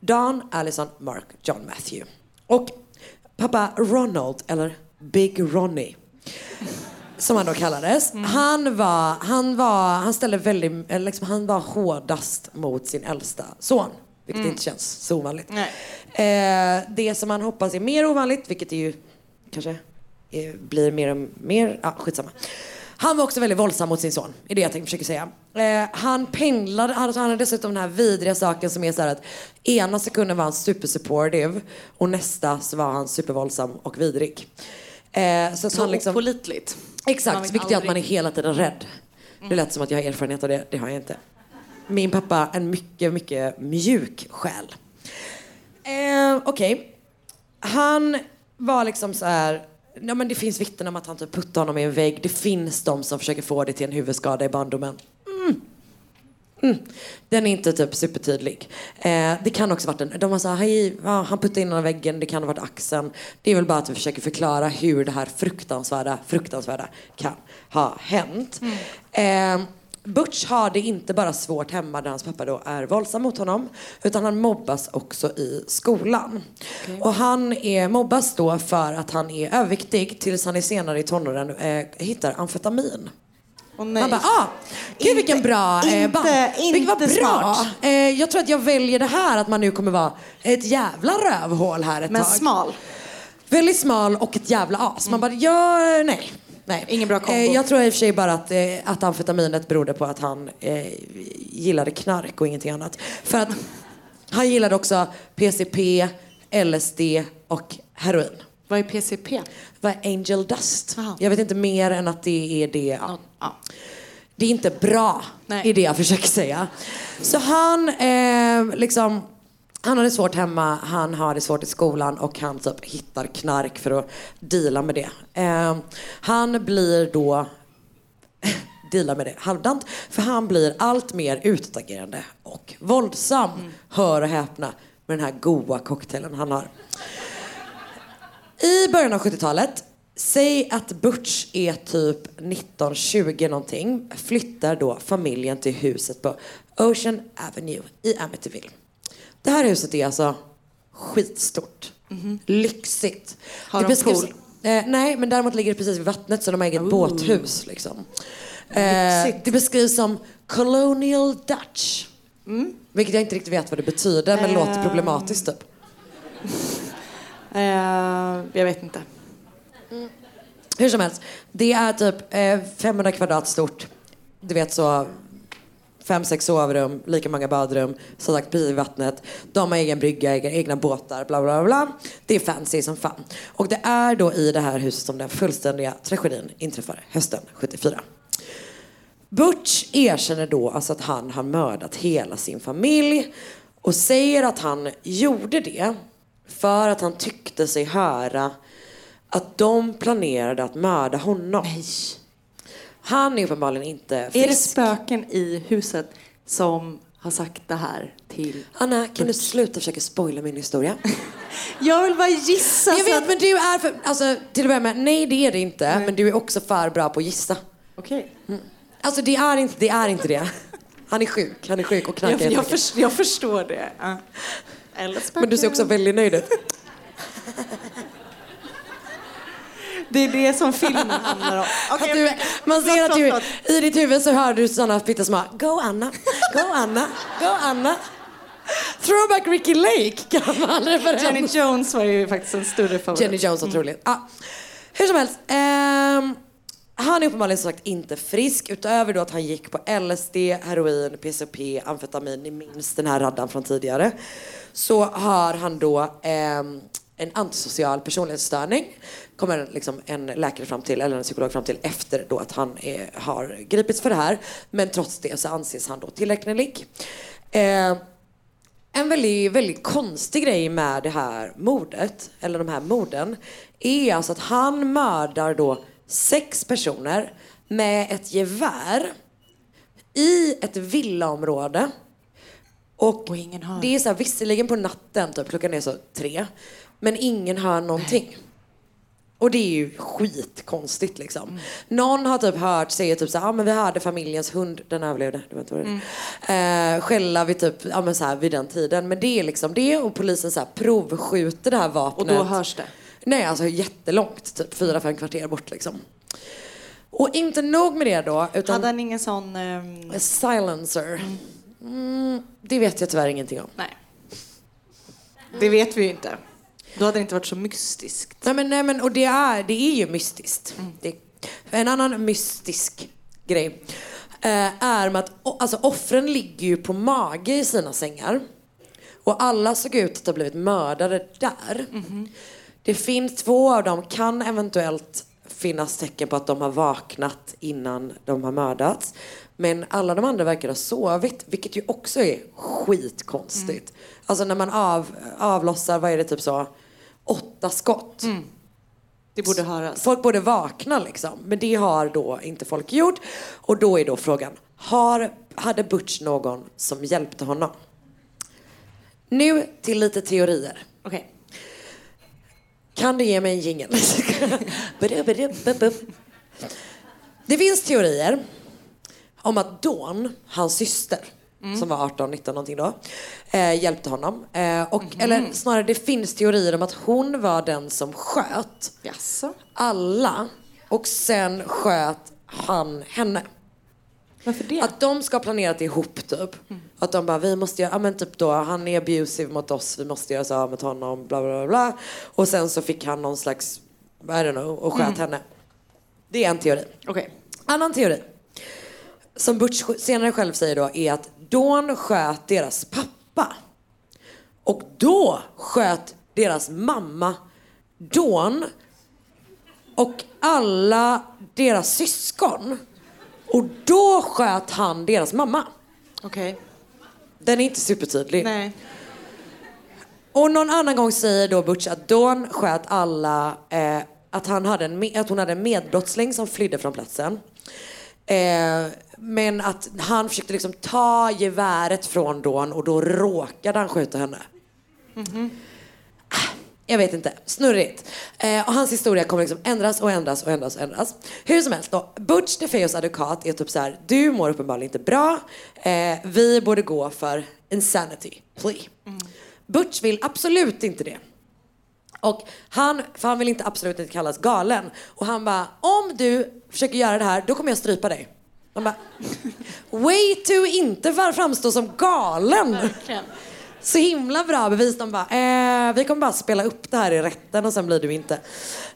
Don, Allison, Mark, John Matthew. Och pappa Ronald, eller Big Ronnie, som han då kallades. Han var, han var, han ställde väldigt, liksom, han var hårdast mot sin äldsta son. Vilket Mm. inte känns så ovanligt. Eh, det som man hoppas är mer ovanligt, vilket är ju kanske eh, blir mer och mer, ja skitsamma. Han var också väldigt våldsam mot sin son, är det jag tänkte försöka säga. Eh, han pendlade, han, han hade dessutom den här vidriga saken som är så här att ena sekunden var han super supportive och nästa så var han supervåldsam och vidrig. Eh, så att Så han liksom, opålitligt. Exakt, Man vilket gör att man är hela tiden rädd. Det lät som att jag har erfarenhet av det, det har jag inte. Min pappa, en mycket, mycket mjuk själ. Eh, Okej. Han var liksom så här. Ja, men det finns vittnen om att han typ puttade honom i en vägg. Det finns de som försöker få det till en huvudskada i barndomen. Mm. Mm. Den är inte typ supertydlig. Eh, det kan också varit en, de var såhär, hej, ja, han puttade in i väggen, det kan ha varit axeln. Det är väl bara att vi försöker förklara hur det här fruktansvärda, fruktansvärda kan ha hänt. Eh, Butch har det inte bara svårt hemma där hans pappa då är våldsam mot honom utan han mobbas också i skolan. Och han är, mobbas då för att han är överviktig tills han är senare i tonåren eh, hittar amfetamin. Man bara, ah, gud vilken bra eh, inte- band. inte Vilket var bra. Eh, jag tror att jag väljer det här att man nu kommer vara ett jävla rövhål här ett Men tag. smal. Väldigt smal och ett jävla as. Man bara, ja, nej. nej. Ingen bra kombo. Eh, jag tror i och för sig bara att, eh, att amfetaminet berodde på att han eh, gillade knark och ingenting annat. För att han gillade också PCP, LSD och heroin. Vad är PCP? Vad är angel dust? Jag vet inte mer än att det är det. Ja. Det är inte bra, är det jag försöker säga. Så han eh, liksom han har det svårt hemma, han har det svårt i skolan och han typ hittar knark för att deala med det. Eh, han blir då deala med det halvdant. För han blir allt mer utåtagerande och våldsam. Hör och häpna med den här goa cocktailen han har. I början av 70-talet Säg att Butch är typ 19-20 någonting. Flyttar då familjen till huset på Ocean Avenue i Amityville. Det här huset är alltså skitstort. Lyxigt. Har de pool? Eh, nej, men däremot ligger det precis vid vattnet så de har eget båthus. Liksom. Eh, det beskrivs som Colonial Dutch. Vilket jag inte riktigt vet vad det betyder men Eh. låter problematiskt typ. Eh, jag vet inte. Hur som helst, det är typ eh, 500 kvadrat stort. Du vet så fem, sex sovrum, lika många badrum, som sagt precis vid vattnet. De har egen brygga, egna, egna båtar, bla bla bla. Det är fancy som fan. Och det är då i det här huset som den fullständiga tragedin inträffar hösten 74. Butch erkänner då alltså att han har mördat hela sin familj och säger att han gjorde det för att han tyckte sig höra att de planerade att mörda honom. Han är uppenbarligen inte frisk. Är det spöken i huset som har sagt det här till... Anna, kan du sluta försöka spoila min historia? Jag vill bara gissa. Jag vet, men du är för... Alltså, till att börja med, nej det är det inte. Men du är också för bra på att gissa. Okej. Alltså det är inte det. Är inte det. Han är sjuk. Han är sjuk och knarkar Jag, jag, jag förstår det. Ja. Men du ser också väldigt nöjd ut. Det är det som filmen handlar om. Att du, man ser att du, i ditt huvud så hör du sådana pyttesmå Go Anna, go Anna, go Anna. Throwback Ricky Lake, gammal referens. Jenny Jones var ju faktiskt en större favorit. Jenny Jones, otroligt. Ja. Hur som helst. ehm, han är uppenbarligen som sagt inte frisk utöver då att han gick på LSD, heroin, PCP, amfetamin, ni minns den här raddan från tidigare. Så har han då eh, en antisocial personlighetsstörning. Kommer liksom en läkare fram till, eller en psykolog fram till efter då att han är, har gripits för det här. Men trots det så anses han då tillräknelig. Eh, en väldigt, väldigt konstig grej med det här mordet, eller de här morden, är alltså att han mördar då sex personer med ett gevär i ett villaområde. Och, det är så här, visserligen på natten, typ, klockan är så tre, men ingen hör någonting. Och det är ju skitkonstigt liksom. Någon har typ hört, säger typ såhär, ah, men vi hörde familjens hund, den överlevde, det var inte vad det är. Eh, skälla vid typ, ja men så här vid den tiden. Men det är liksom det och polisen så här provskjuter det här vapnet. Och då hörs det? Nej, alltså jättelångt, typ fyra, fem kvarter bort liksom. Och inte nog med det då, utan... Hade han ingen sån... ehm, Silencer. Mm, det vet jag tyvärr ingenting om. Nej. Det vet vi ju inte. Då hade det inte varit så mystiskt. Nej men, nej, men och det är, det är ju mystiskt. Det, en annan mystisk grej eh, är med att alltså, offren ligger ju på mage i sina sängar. Och alla såg ut att ha blivit mördade där. Det finns två av dem, kan eventuellt finnas tecken på att de har vaknat innan de har mördats. Men alla de andra verkar ha sovit, vilket ju också är skitkonstigt. Alltså när man av, avlossar, vad är det, typ så, åtta skott. Det borde höras. Folk borde vakna liksom. Men det har då inte folk gjort. Och då är då frågan, har, hade Butch någon som hjälpte honom? Nu till lite teorier. Okej. Kan du ge mig en jingel? det finns teorier om att Dawn, hans syster, som var 18, 19 någonting då, eh, hjälpte honom. Eh, och, Eller snarare, det finns teorier om att hon var den som sköt Jaså? alla och sen sköt han henne. Varför det? Att de ska ha planerat ihop typ. Att de bara, vi måste göra, ja men typ då, han är abusive mot oss, vi måste göra så här med honom, bla bla bla. Och sen så fick han någon slags, I don't know, och sköt Mm. henne. Det är en teori. Okej. Annan teori. Som Butch senare själv säger då är att Dawn sköt deras pappa. Och då sköt deras mamma Dawn och alla deras syskon. Och då sköt han deras mamma. Okej. Den är inte supertydlig. Nej. Och någon annan gång säger då Butch att Dawn sköt alla, eh, att, han hade en, att hon hade en medbrottsling som flydde från platsen. Eh, men att han försökte liksom ta geväret från Dawn och då råkade han skjuta henne. Jag vet inte. Snurrigt. Eh, och hans historia kommer liksom ändras och ändras och ändras och ändras. Hur som helst då. Butch DeFeos advokat är typ så här. Du mår uppenbarligen inte bra. Eh, vi borde gå för insanity plea. Butch vill absolut inte det. Och han, för han vill inte absolut inte kallas galen. Och han bara, om du försöker göra det här, då kommer jag strypa dig. Han bara, way to inte framstå som galen. Så himla bra bevis. De bara, eh, vi kommer bara spela upp det här i rätten och sen blir du inte.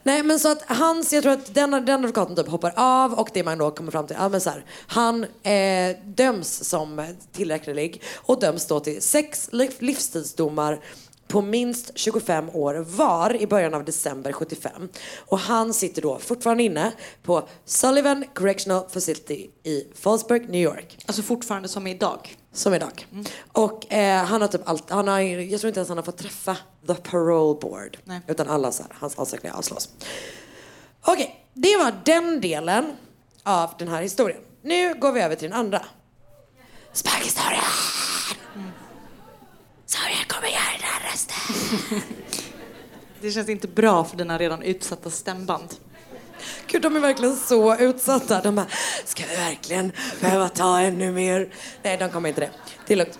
Nej men så att hans, jag tror att den, den advokaten typ hoppar av och det man då kommer fram till, ja men så här, han eh, döms som tillräcklig och döms då till sex livstidsdomar på minst 25 år var i början av december 75. Och han sitter då fortfarande inne på Sullivan Correctional Facility i Fallsburg, New York. Alltså fortfarande som idag? Som idag. Och eh, han har typ allt, han har, jag tror inte ens han har fått träffa the parole board. Nej. Utan alla så här, hans ansökningar avslås. Okej, det var den delen av den här historien. Nu går vi över till den andra. Spökhistorien! Sorry, jag kommer göra den här rösten. Det känns inte bra för dina redan utsatta stämband. Gud, de är verkligen så utsatta. De bara, ska vi verkligen behöva ta ännu mer? Nej, de kommer inte det. Det är lugnt.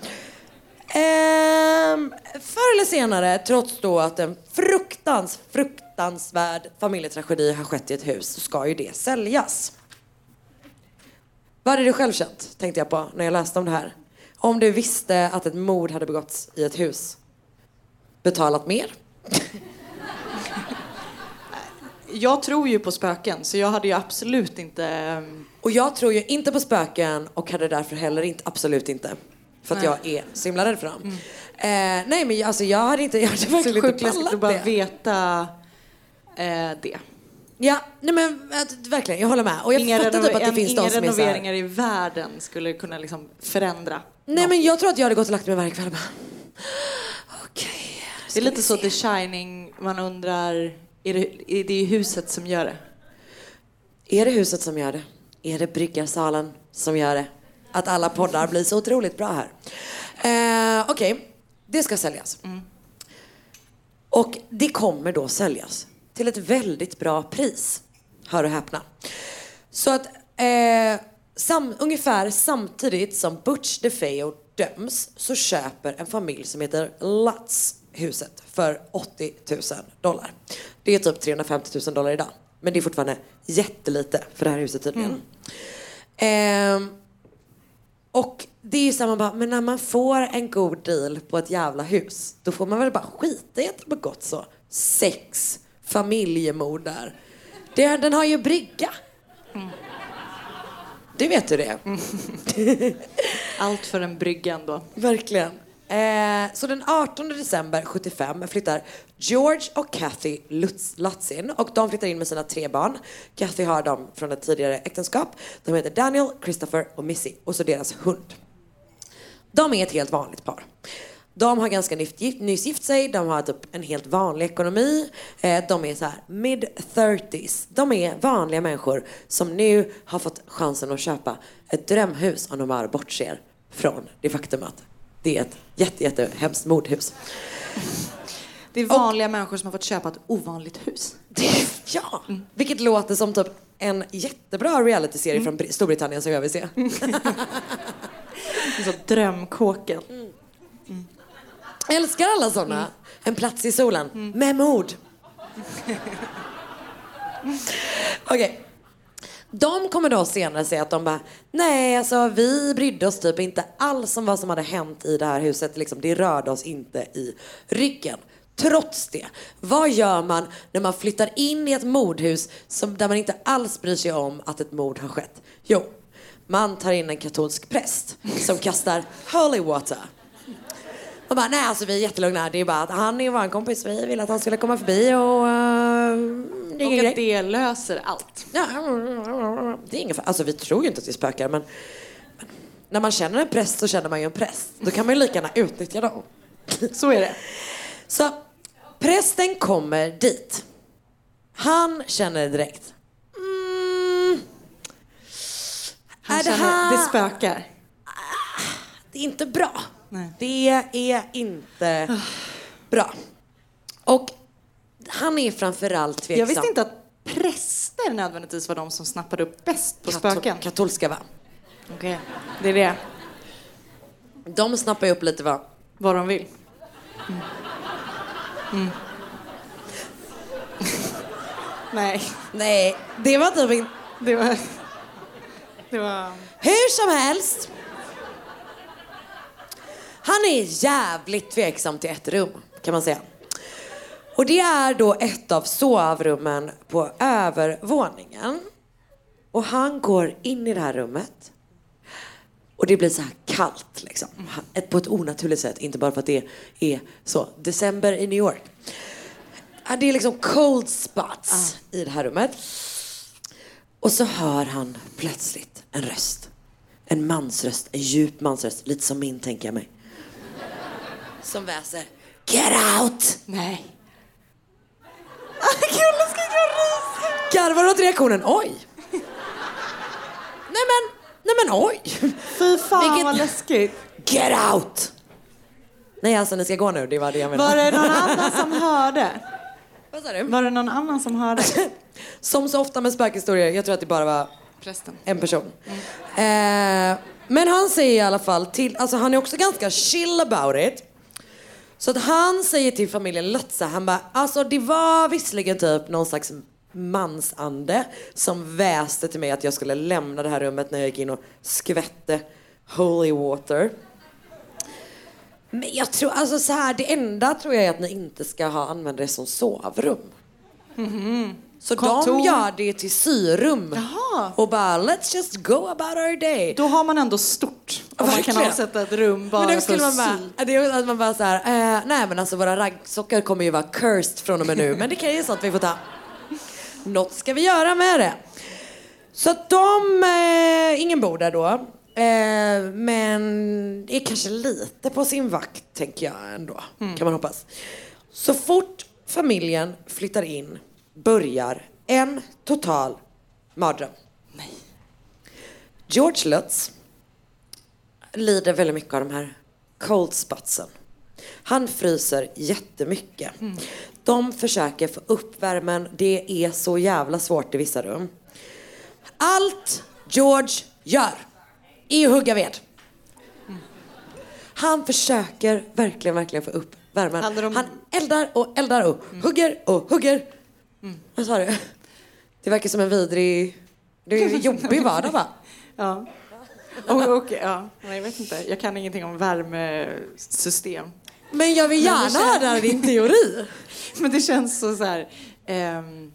Ehm, förr eller senare, trots då att en fruktans, fruktansvärd familjetragedi har skett i ett hus, så ska ju det säljas. Vad hade du själv känt, tänkte jag på när jag läste om det här? Om du visste att ett mord hade begåtts i ett hus. Betalat mer? Jag tror ju på spöken så jag hade ju absolut inte... ehm, Och jag tror ju inte på spöken och hade därför heller inte, absolut inte. För att Nej. jag är så himla rädd för dem. Eh, nej men alltså jag hade inte, jag hade verkligen inte pallat bara det. veta eh, det. Ja, nej men att, verkligen, jag håller med. Och jag inga fattar typ att det en- finns inga de som är här, renoveringar i världen skulle kunna liksom förändra. Nej men jag tror att jag hade gått och lagt mig varje kväll och bara, Det är lite så The Shining, man undrar, är det, är det huset som gör det? Är det huset som gör det? Är det bryggarsalen som gör det? Att alla poddar blir så otroligt bra här. Eh, Okej, det ska säljas. Och det kommer då säljas till ett väldigt bra pris. Hör och häpna. Så att eh, sam, ungefär samtidigt som Butch DeFeo döms så köper en familj som heter Lutz huset för 80 000 dollar. Det är typ 350 000 dollar idag. Men det är fortfarande jättelite för det här huset tydligen. Ehm, och det är ju samma bara, men när man får en god deal på ett jävla hus, då får man väl bara skita i att det begått så sex familjemord där. Det, den har ju brygga. Det vet du det. Allt för en brygga ändå. Verkligen. Eh, så den 18 december 75 flyttar George och Kathy Lutz, Lutz in och de flyttar in med sina tre barn. Kathy har dem från ett tidigare äktenskap. De heter Daniel, Christopher och Missy och så deras hund. De är ett helt vanligt par. De har ganska nyss gift sig, de har typ en helt vanlig ekonomi. Eh, de är så här mid 30s. De är vanliga människor som nu har fått chansen att köpa ett drömhus om de bara bortser från det faktum att det är ett jätte, jätte hemskt mordhus. Det är vanliga människor som har fått köpa ett ovanligt hus. Ja, vilket låter som typ en jättebra realityserie från Br- Storbritannien som jag vill se. Så drömkåken. Älskar alla såna. En plats i solen. Med mord. Okej. De kommer då senare säga att de bara, nej alltså vi brydde oss typ inte alls om vad som hade hänt i det här huset. Liksom, det rörde oss inte i ryggen. Trots det, vad gör man när man flyttar in i ett mordhus som, där man inte alls bryr sig om att ett mord har skett? Jo, man tar in en katolsk präst som kastar holy water. Man bara, nej alltså vi är jättelugna. Det är bara att han är vår kompis. Vi ville att han skulle komma förbi och... Uh, det är Och att det löser allt. Ja, det är ingen Alltså vi tror ju inte att det spökar men, men när man känner en präst så känner man ju en präst. Då kan man ju lika gärna utnyttja dem. Så är det. Så prästen kommer dit. Han känner direkt. Mm, Han är det känner, här... det spökar. Det är inte bra. Nej. Det är inte bra. Och han är framförallt tveksam. Jag visste inte att präster nödvändigtvis var de som snappade upp bäst på Katol- spöken. Katolska va? Okej, det är det. De snappar ju upp lite va? Vad de vill. Mm. Mm. Nej. Nej, det var typ inte... Det var... Det var... Hur som helst. Han är jävligt tveksam till ett rum, kan man säga. Och det är då ett av sovrummen på övervåningen. Och han går in i det här rummet. Och det blir så här kallt liksom. På ett onaturligt sätt. Inte bara för att det är så. December i New York. Det är liksom cold spots i det här rummet. Och så hör han plötsligt en röst. En mansröst, en djup mansröst. Lite som min tänker jag mig. Som väser. Get out! Nej. Kulle ska jag Garvar åt reaktionen. Oj! Nej men, nej men oj! Fy fan Vilket- vad läskigt. Get out! Nej alltså ni ska gå nu, det var det jag menade. Var det någon annan som hörde? Vad sa du? Var det någon annan som hörde? Som så ofta med spökhistorier, jag tror att det bara var Prästen. en person. Eh, men han säger i alla fall till, alltså han är också ganska chill about it. Så att han säger till familjen Lotsa, han bara, alltså det var visserligen typ någon slags mansande som väste till mig att jag skulle lämna det här rummet när jag gick in och skvätte holy water. Men jag tror, alltså så här, det enda tror jag är att ni inte ska ha använt det som sovrum. Mm-hmm. Så Kontor. de gör det till syrum. Jaha. Och bara let's just go about our day. Då har man ändå stort. Om man kan avsätta ett rum bara men då för skulle man bara, sy. det är att man bara så här, eh, nej men alltså våra raggsockor kommer ju vara cursed från och med nu. Men det kan ju sånt vi får ta. Något ska vi göra med det. Så att de, eh, ingen bor där då. Eh, men är kanske lite på sin vakt tänker jag ändå. Kan man hoppas. Så fort familjen flyttar in börjar en total mardröm. George Lutz lider väldigt mycket av de här cold spotsen. Han fryser jättemycket. De försöker få upp värmen. Det är så jävla svårt i vissa rum. Allt George gör är att hugga ved. Han försöker verkligen, verkligen få upp värmen. Han eldar och eldar och hugger och hugger. Vad sa du? Det verkar som en vidrig... Det är en jobbig vardag va? Ja. Och, och, ja. Nej, jag vet inte. Jag kan ingenting om värmesystem. Men jag vill gärna känns- höra din teori. Men det känns så, så här... ehm,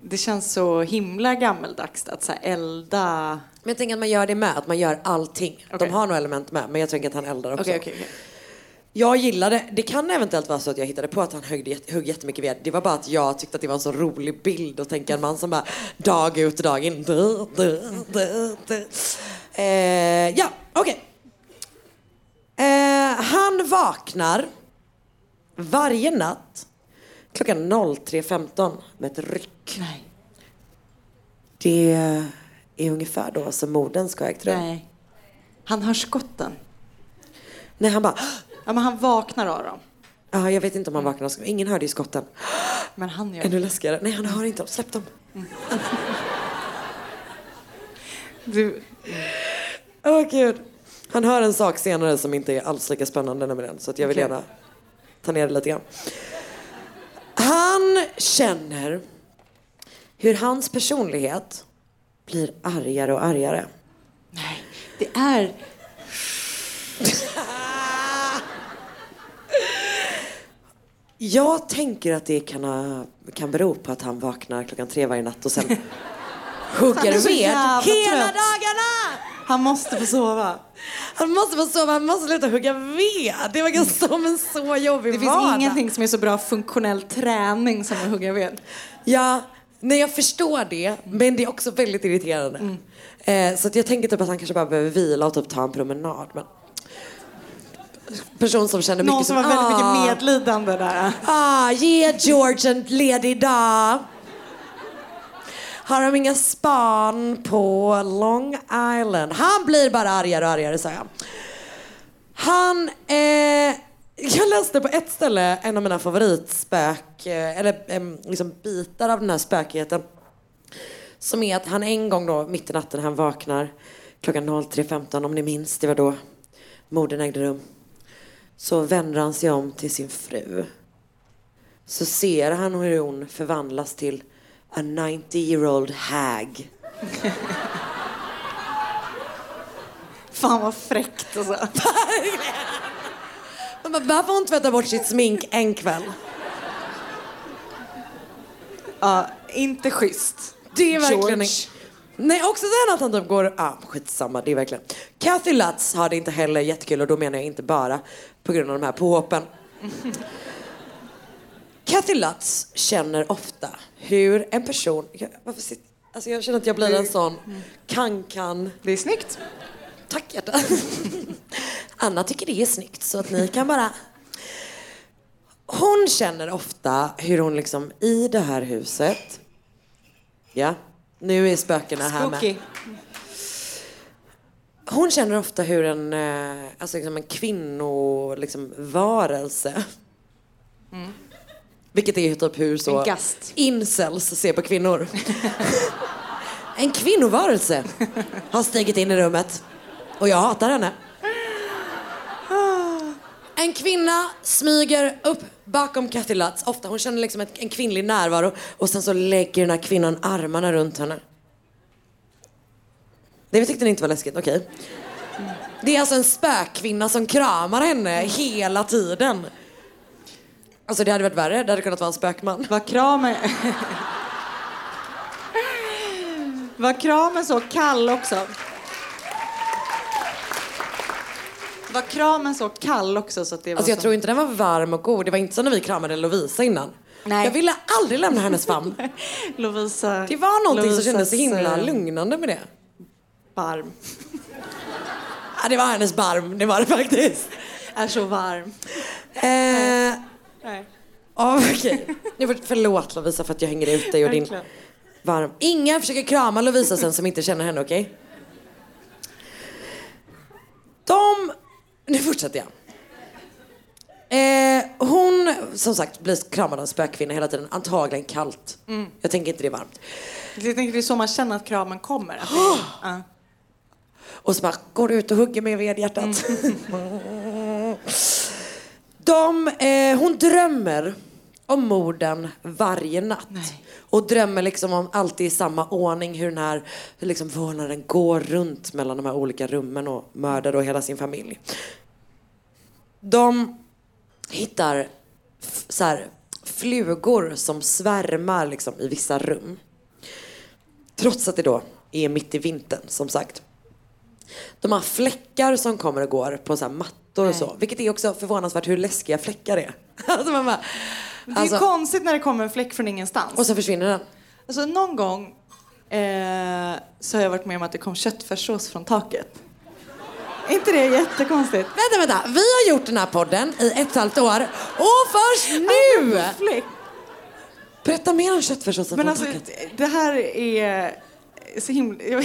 det känns så himla gammeldags att så här, elda... Men jag tänker att man gör det med, att man gör allting. Okej. De har nog element med, men jag tänker att han eldar också. Okej, okej. Jag gillade, det kan eventuellt vara så att jag hittade på att han högg, högg jättemycket ved. Det var bara att jag tyckte att det var en så rolig bild att tänka en man som bara dag ut och dag in. Du, du, du. Eh, ja, okej. Eh, han vaknar varje natt klockan 03.15 med ett ryck. Nej. Det är ungefär då som morden ska ha ägt rum. Nej. Han hör skotten. Nej, han bara... Ja, men han vaknar av dem. Ja, jag vet inte om han vaknar. Ingen hörde ju skotten. Men han gör Ännu läskigare. Nej, han hör inte dem. Släpp dem. Du, Åh gud. Han hör en sak senare som inte är alls lika spännande nämligen. Så att jag vill Okej. gärna ta ner det lite grann. Han känner hur hans personlighet blir argare och argare. nej. Det är... Jag tänker att det kan, ha, kan bero på att han vaknar klockan tre varje natt och sen hugger ved hela trött. dagarna! Han måste få sova. Han måste få sova, han måste sluta hugga ved. Det var ganska som en så jobbig Det finns vardag. ingenting som är så bra funktionell träning som att hugga ved. Ja, nej jag förstår det. Men det är också väldigt irriterande. Mm. Eh, så jag tänker typ att han kanske bara behöver vila och typ ta en promenad. Men... Person som känner Någon mycket som har väldigt "Ah, mycket medlidande där. Ah, ge George en ledig dag. Har de inga span på Long Island? Han blir bara argare och argare, sa jag. Han, eh, Jag läste på ett ställe en av mina favoritspök, eh, eller em, liksom bitar av den här spökigheten. Som är att han en gång då, mitt i natten, han vaknar klockan 03.15 om ni minns, det var då morden ägde rum. Så vänder han sig om till sin fru. Så ser han hur hon förvandlas till a 90 year old hag. Fan vad fräckt alltså. Man bara, Varför har hon tvättat bort sitt smink en kväll? Ja, inte schysst. Det är verkligen... George. Nej, också sen att han typ går... Ah, skitsamma, det är verkligen... Kathy Lutz har det inte heller jättekul och då menar jag inte bara på grund av de här påhoppen. Kathy Lutz känner ofta hur en person... Jag, varför sitter, alltså jag känner att jag blir en sån kan-kan... Det är snyggt. Tack hjärta. Anna tycker det är snyggt så att ni kan bara... Hon känner ofta hur hon liksom i det här huset... Ja, nu är spökena här med. Hon känner ofta hur en, eh, alltså liksom en kvinnovarelse, liksom, varelse. vilket är typ hur så incels ser på kvinnor. en kvinnovarelse har stigit in i rummet och jag hatar henne. En kvinna smyger upp bakom Kathy Lutz. Ofta hon känner liksom ett, en kvinnlig närvaro och sen så lägger den här kvinnan armarna runt henne. Det tyckte ni inte var läskigt, okej. Det är alltså en spökkvinna som kramar henne hela tiden. Alltså det hade varit värre, det hade kunnat vara en spökman. Var kramen... Var kramen så kall också? Var kramen så kall också så att det var Alltså jag som... tror inte den var varm och god. Det var inte som när vi kramade Lovisa innan. Nej. Jag ville aldrig lämna hennes famn. Lovisa... Det var någonting som kändes så Lovisas, himla lugnande med det. Barm. Ja, det var hennes barm, det var det faktiskt. Är så varm. Eh, Nej. okej. Nu får- Förlåt Lovisa för att jag hänger ut dig och din varm. Ingen försöker krama Lovisa sen som inte känner henne, okej? De... Nu fortsätter jag. Eh, hon, som sagt, blir kramad av en hela tiden. Antagligen kallt. Mm. Jag tänker inte det är varmt. Jag tänker det är så man känner att kramen kommer. Att det är... Och så bara går ut och hugger mig vid hjärtat. Mm. De, eh, hon drömmer om morden varje natt. Och drömmer liksom om alltid i samma ordning hur den här hur liksom vårdnaden går runt mellan de här olika rummen och mördar då hela sin familj. De hittar så här, flugor som svärmar liksom i vissa rum. Trots att det då är mitt i vintern som sagt. De har fläckar som kommer och går på så här mattor och så. Vilket är också förvånansvärt hur läskiga fläckar är. alltså man bara, Det är alltså, konstigt när det kommer en fläck från ingenstans. och så försvinner den. Alltså någon gång eh, så har jag varit med om att det kom köttfärssås från taket. Är inte det jättekonstigt? Vänta, vänta. Vi har gjort den här podden i ett och ett halvt år. Och först nu! Fläck. Berätta mer om köttfärssåsen från alltså taket. det här är så himla...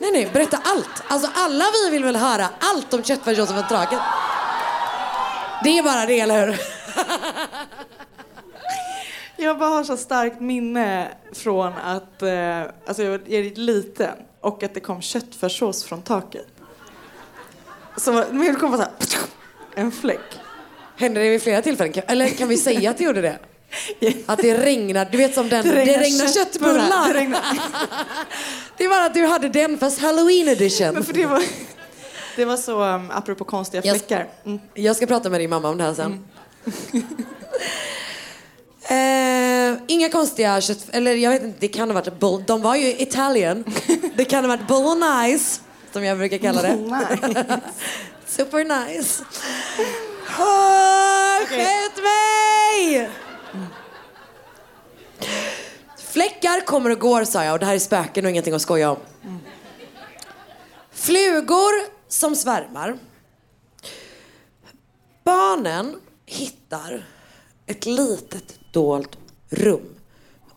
Nej, nej, berätta allt. Alltså alla vi vill väl höra allt om köttfärssåsen från taket. Det är bara det, eller hur? Jag bara har så starkt minne från att eh, alltså jag är liten och att det kom köttfärssås från taket. Så men det kom bara så här, en fläck. Hände det vid flera tillfällen? Eller kan vi säga att det gjorde det? Att det regnar, du vet som den, det regnar, köttbullar. Det regnar. Det var att du hade den fast halloween edition. Men för det var, det var så, um, apropå konstiga Jag- fläckar. Mm. Jag ska prata med din mamma om det här sen. Eh, inga konstiga kött... Eller jag vet inte, det kan ha varit... Bull, de var ju Italien. Det kan ha varit bolognese, som jag brukar kalla det. Super nice. Oh, Skjut mig! Fläckar kommer och går sa jag och det här är spöken och ingenting att skoja om. Flugor som svärmar. Barnen hittar ett litet dolt rum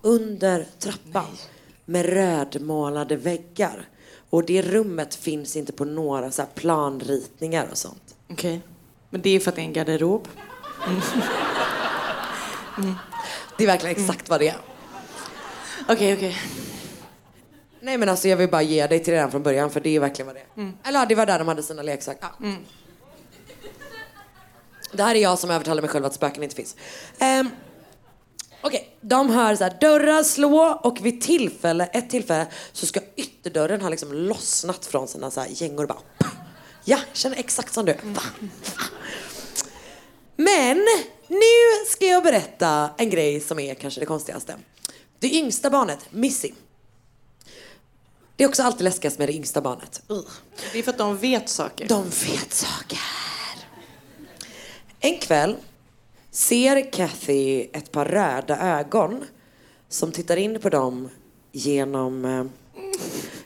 under trappan med rödmålade väggar. Och det rummet finns inte på några så planritningar och sånt. Okej. Men det är för att det är en garderob. Det är verkligen exakt vad det är. Okej, okej. Nej men alltså jag vill bara ge dig till redan från början för det är verkligen vad det är. Mm. Eller ja, det var där de hade sina leksaker. Ja. Det här är jag som övertalar mig själv att spöken inte finns. Um, Okej, de hör så här, dörrar slå och vid tillfälle, ett tillfälle så ska ytterdörren ha liksom lossnat från sina så här gängor. Bara, pah. ja, känner exakt som du. Va? Men nu ska jag berätta en grej som är kanske det konstigaste. Det yngsta barnet, Missy. Det är också alltid läskigast med det yngsta barnet. Det är för att de vet saker. De vet saker. En kväll ser Kathy ett par röda ögon som tittar in på dem genom eh,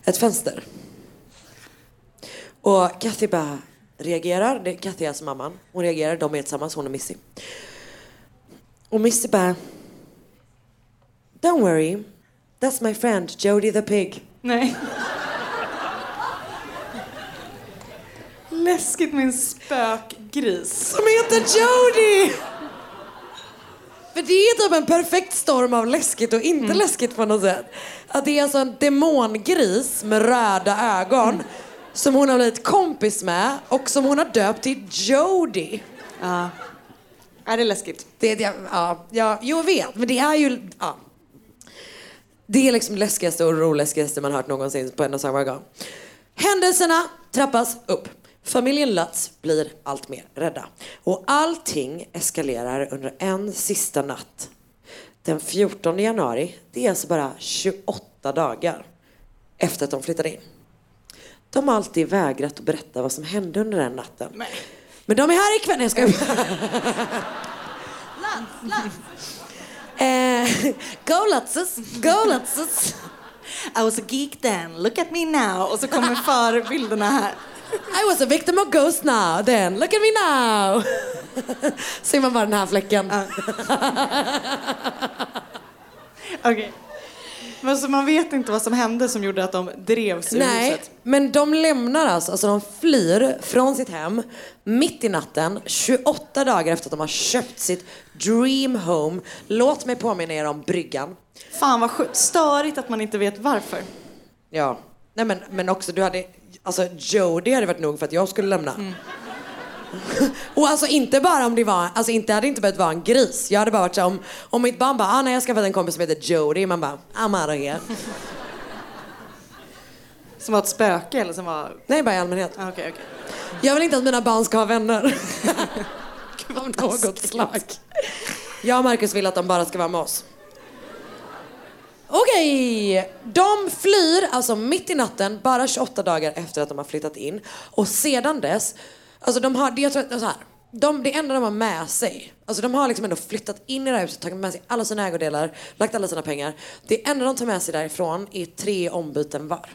ett fönster. Och Kathy bara reagerar. Det- Kathy är alltså mamman. Hon reagerar. De är tillsammans, hon och Missy. Och Missy bara... Don't worry. That's my friend Jody the pig. Nej. Läskigt med en spökgris. Som heter Jody! För det är typ en perfekt storm av läskigt och inte läskigt på något sätt. Att det är alltså en demongris med röda ögon som hon har blivit kompis med och som hon har döpt till Jody. Ja. Är det läskigt? Det, det, ja, ja, jag vet, men det är ju... Ja. Det är liksom det läskigaste och roläskigaste man hört någonsin på en och samma gång. Händelserna trappas upp. Familjen Lutz blir allt mer rädda. Och allting eskalerar under en sista natt. Den 14 januari, det är alltså bara 28 dagar efter att de flyttade in. De har alltid vägrat att berätta vad som hände under den natten. Men de är här ikväll. Nej, jag skojar. Eh, go Lutzes, go Lutzes. I was a geek then, look at me now. Och så kommer förebilderna här. I was a victim of ghost now then, look at me now. Ser man bara den här fläcken. Okej. Men så man vet inte vad som hände som gjorde att de drevs ur Nej, huset? men de lämnar alltså, alltså de flyr från sitt hem mitt i natten 28 dagar efter att de har köpt sitt dream home. Låt mig påminna er om bryggan. Fan vad sjukt. Störigt att man inte vet varför. Ja, nej men, men också du hade, alltså Jody hade varit nog för att jag skulle lämna. Och alltså inte bara om det var, alltså inte hade inte behövt vara en gris. Jag hade bara varit så om, om mitt barn bara, ah, nej jag skaffat en kompis som heter Jody. Man bara, I'm out of here. Som var ett spöke eller som var... Nej, bara i allmänhet. Ah, Okej, okej. Jag vill inte att mina barn ska ha vänner. Av något slag. Jag och Marcus vill att de bara ska vara med oss. Okej, de flyr alltså mitt i natten, bara 28 dagar efter att de har flyttat in. Och sedan dess, alltså de har, det, jag tror att, så här, de, det enda de har med sig, alltså de har liksom ändå flyttat in i det här huset, tagit med sig alla sina ägodelar, lagt alla sina pengar. Det enda de tar med sig därifrån är tre ombyten var.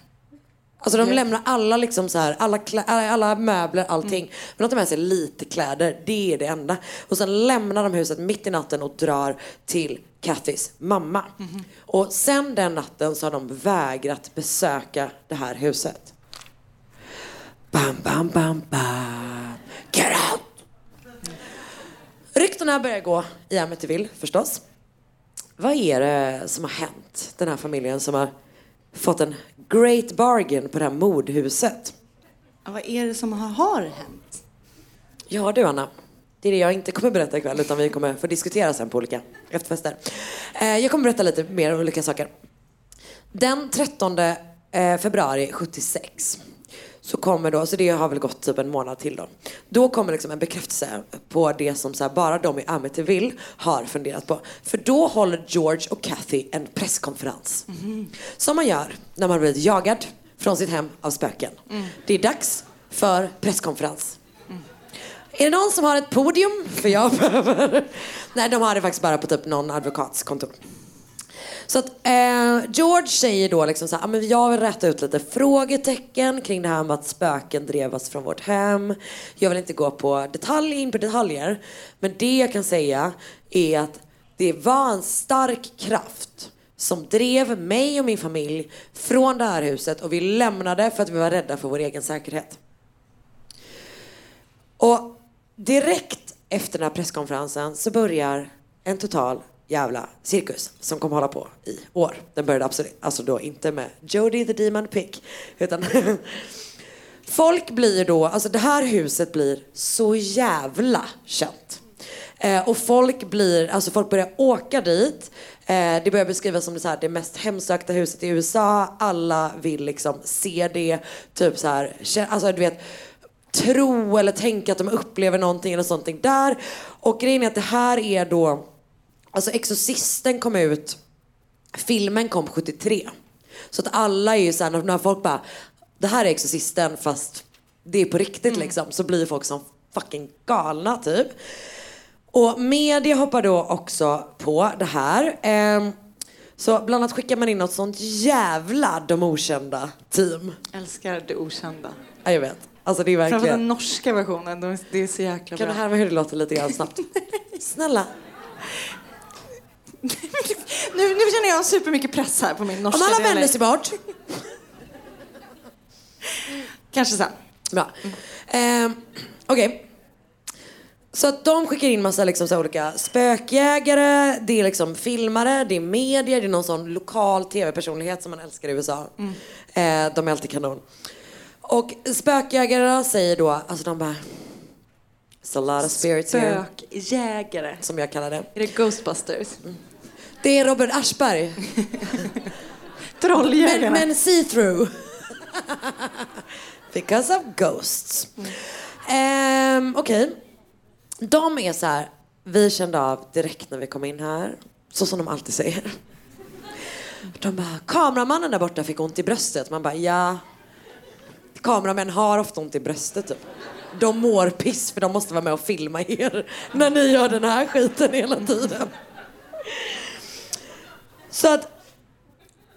Alltså de lämnar alla liksom så här, alla, klä, alla möbler, allting. Men de tar med sig lite kläder, det är det enda. Och sen lämnar de huset mitt i natten och drar till Kathys mamma. Och sen den natten så har de vägrat besöka det här huset. Bam, bam, bam, bam. Get out! Ryktena börjar gå i Amityville förstås. Vad är det som har hänt den här familjen som har fått en great bargain på det här mordhuset? Ja, vad är det som har, hänt? Ja du Anna, det är det jag inte kommer berätta ikväll utan vi kommer få diskutera sen på olika efterfester. Eh, jag kommer berätta lite mer om olika saker. Den 13 eh, februari 76 så kommer då, så det har väl gått typ en månad till då. Då kommer liksom en bekräftelse på det som så här, bara de i Amityville har funderat på. För då håller George och Kathy en presskonferens. Som man gör när man blivit jagad från sitt hem av spöken. Det är dags för presskonferens. Är det någon som har ett podium? För jag behöver... Nej, de har det faktiskt bara på typ någon advokats kontor. Så att eh, George säger då liksom så här, "Ah, men jag vill rätta ut lite frågetecken kring det här med att spöken drevas från vårt hem. Jag vill inte gå på detalj, in på detaljer. Men det jag kan säga är att det var en stark kraft som drev mig och min familj från det här huset och vi lämnade för att vi var rädda för vår egen säkerhet. Och direkt efter den här presskonferensen så börjar en total jävla cirkus som kommer hålla på i år. Den började absolut, alltså då inte med Jodie the Demon Pick utan Folk blir då, alltså det här huset blir så jävla känt. Eh, och folk blir, alltså folk börjar åka dit. Eh, det börjar beskrivas som det, så här, det mest hemsökta huset i USA. Alla vill liksom se det. Typ så här, alltså du vet tro eller tänka att de upplever någonting eller sånt där. Och grejen är att det här är då, alltså Exorcisten kom ut, filmen kom 73. Så att alla är ju såhär, när folk bara, det här är Exorcisten fast det är på riktigt liksom. Så blir folk som fucking galna typ. Och media hoppar då också på det här. Ehm, så bland annat skickar man in något sånt jävla de okända team. Älskar det okända. Ja, jag vet. Alltså det är verkligen... den norska versionen, de- det är så jäkla Kan bra. du härma hur det låter lite grann snabbt? Snälla. Nu, nu känner jag supermycket press här på min norska Om alla vänder sig bort. Kanske sen. Bra. Ehm, Okej. Så att de skickar in massa liksom så olika spökjägare, det är liksom filmare, det är medier, det är någon sån lokal tv-personlighet som man älskar i USA. Eh, de är alltid kanon. Och spökjägare säger då, alltså de bara It's a lot of spirits here. Spökjägare. Som jag kallar det. Är det Ghostbusters? Det är Robert Aschberg. Trolljägarna. Men, men see-through. Because of ghosts. Ehm, Okej. De är så här, vi kände av direkt när vi kom in här, så som de alltid säger. De bara, kameramannen där borta fick ont i bröstet. Man bara, ja. Kameramän har ofta ont i bröstet typ. De mår piss för de måste vara med och filma er när ni gör den här skiten hela tiden. Så att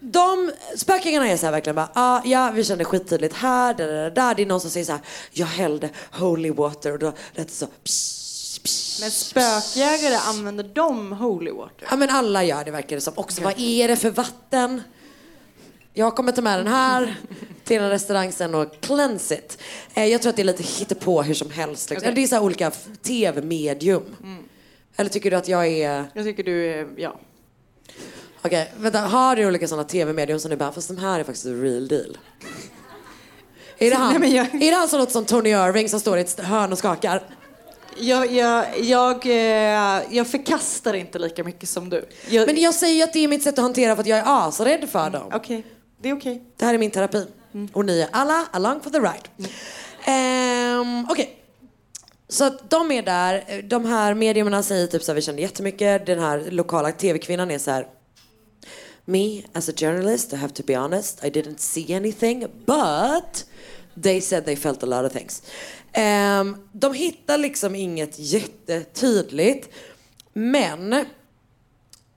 de spökningarna är så här verkligen bara, ah, ja vi kände skittydligt här, där, där, där. Det är någon som säger så här, jag hällde holy water och då lät det så pss, pss. Men spökjägare, använder de holy water? Ja men alla gör det verkar det som. Också vad är det för vatten? Jag kommer ta med den här till en restaurang sen och cleanse it. Eh, jag tror att det är lite hittepå hur som helst. Liksom. Okej. Det är så här olika tv-medium. Eller tycker du att jag är... Jag tycker du är, ja. Okej, vänta. Har du olika sådana tv-medium som du bara, fast de här är faktiskt the real deal? Är det han, Nej, jag- är det han som låter som Tony Irving som står i ett hörn och skakar? Jag, jag, jag, eh, jag förkastar inte lika mycket som du. Jag, Men jag säger att det är mitt sätt att hantera för att jag är asrädd för dem. Okej, det är okej. Det här är min terapi. Och ni är alla along for the ride. Ehm, Okej. Så att de är där. De här mediumerna säger typ så här, vi kände jättemycket. Den här lokala tv-kvinnan är så här. Me as a journalist, I have to be honest, I didn't see anything, but they said they felt a lot of things. Um, de hittar liksom inget jättetydligt, men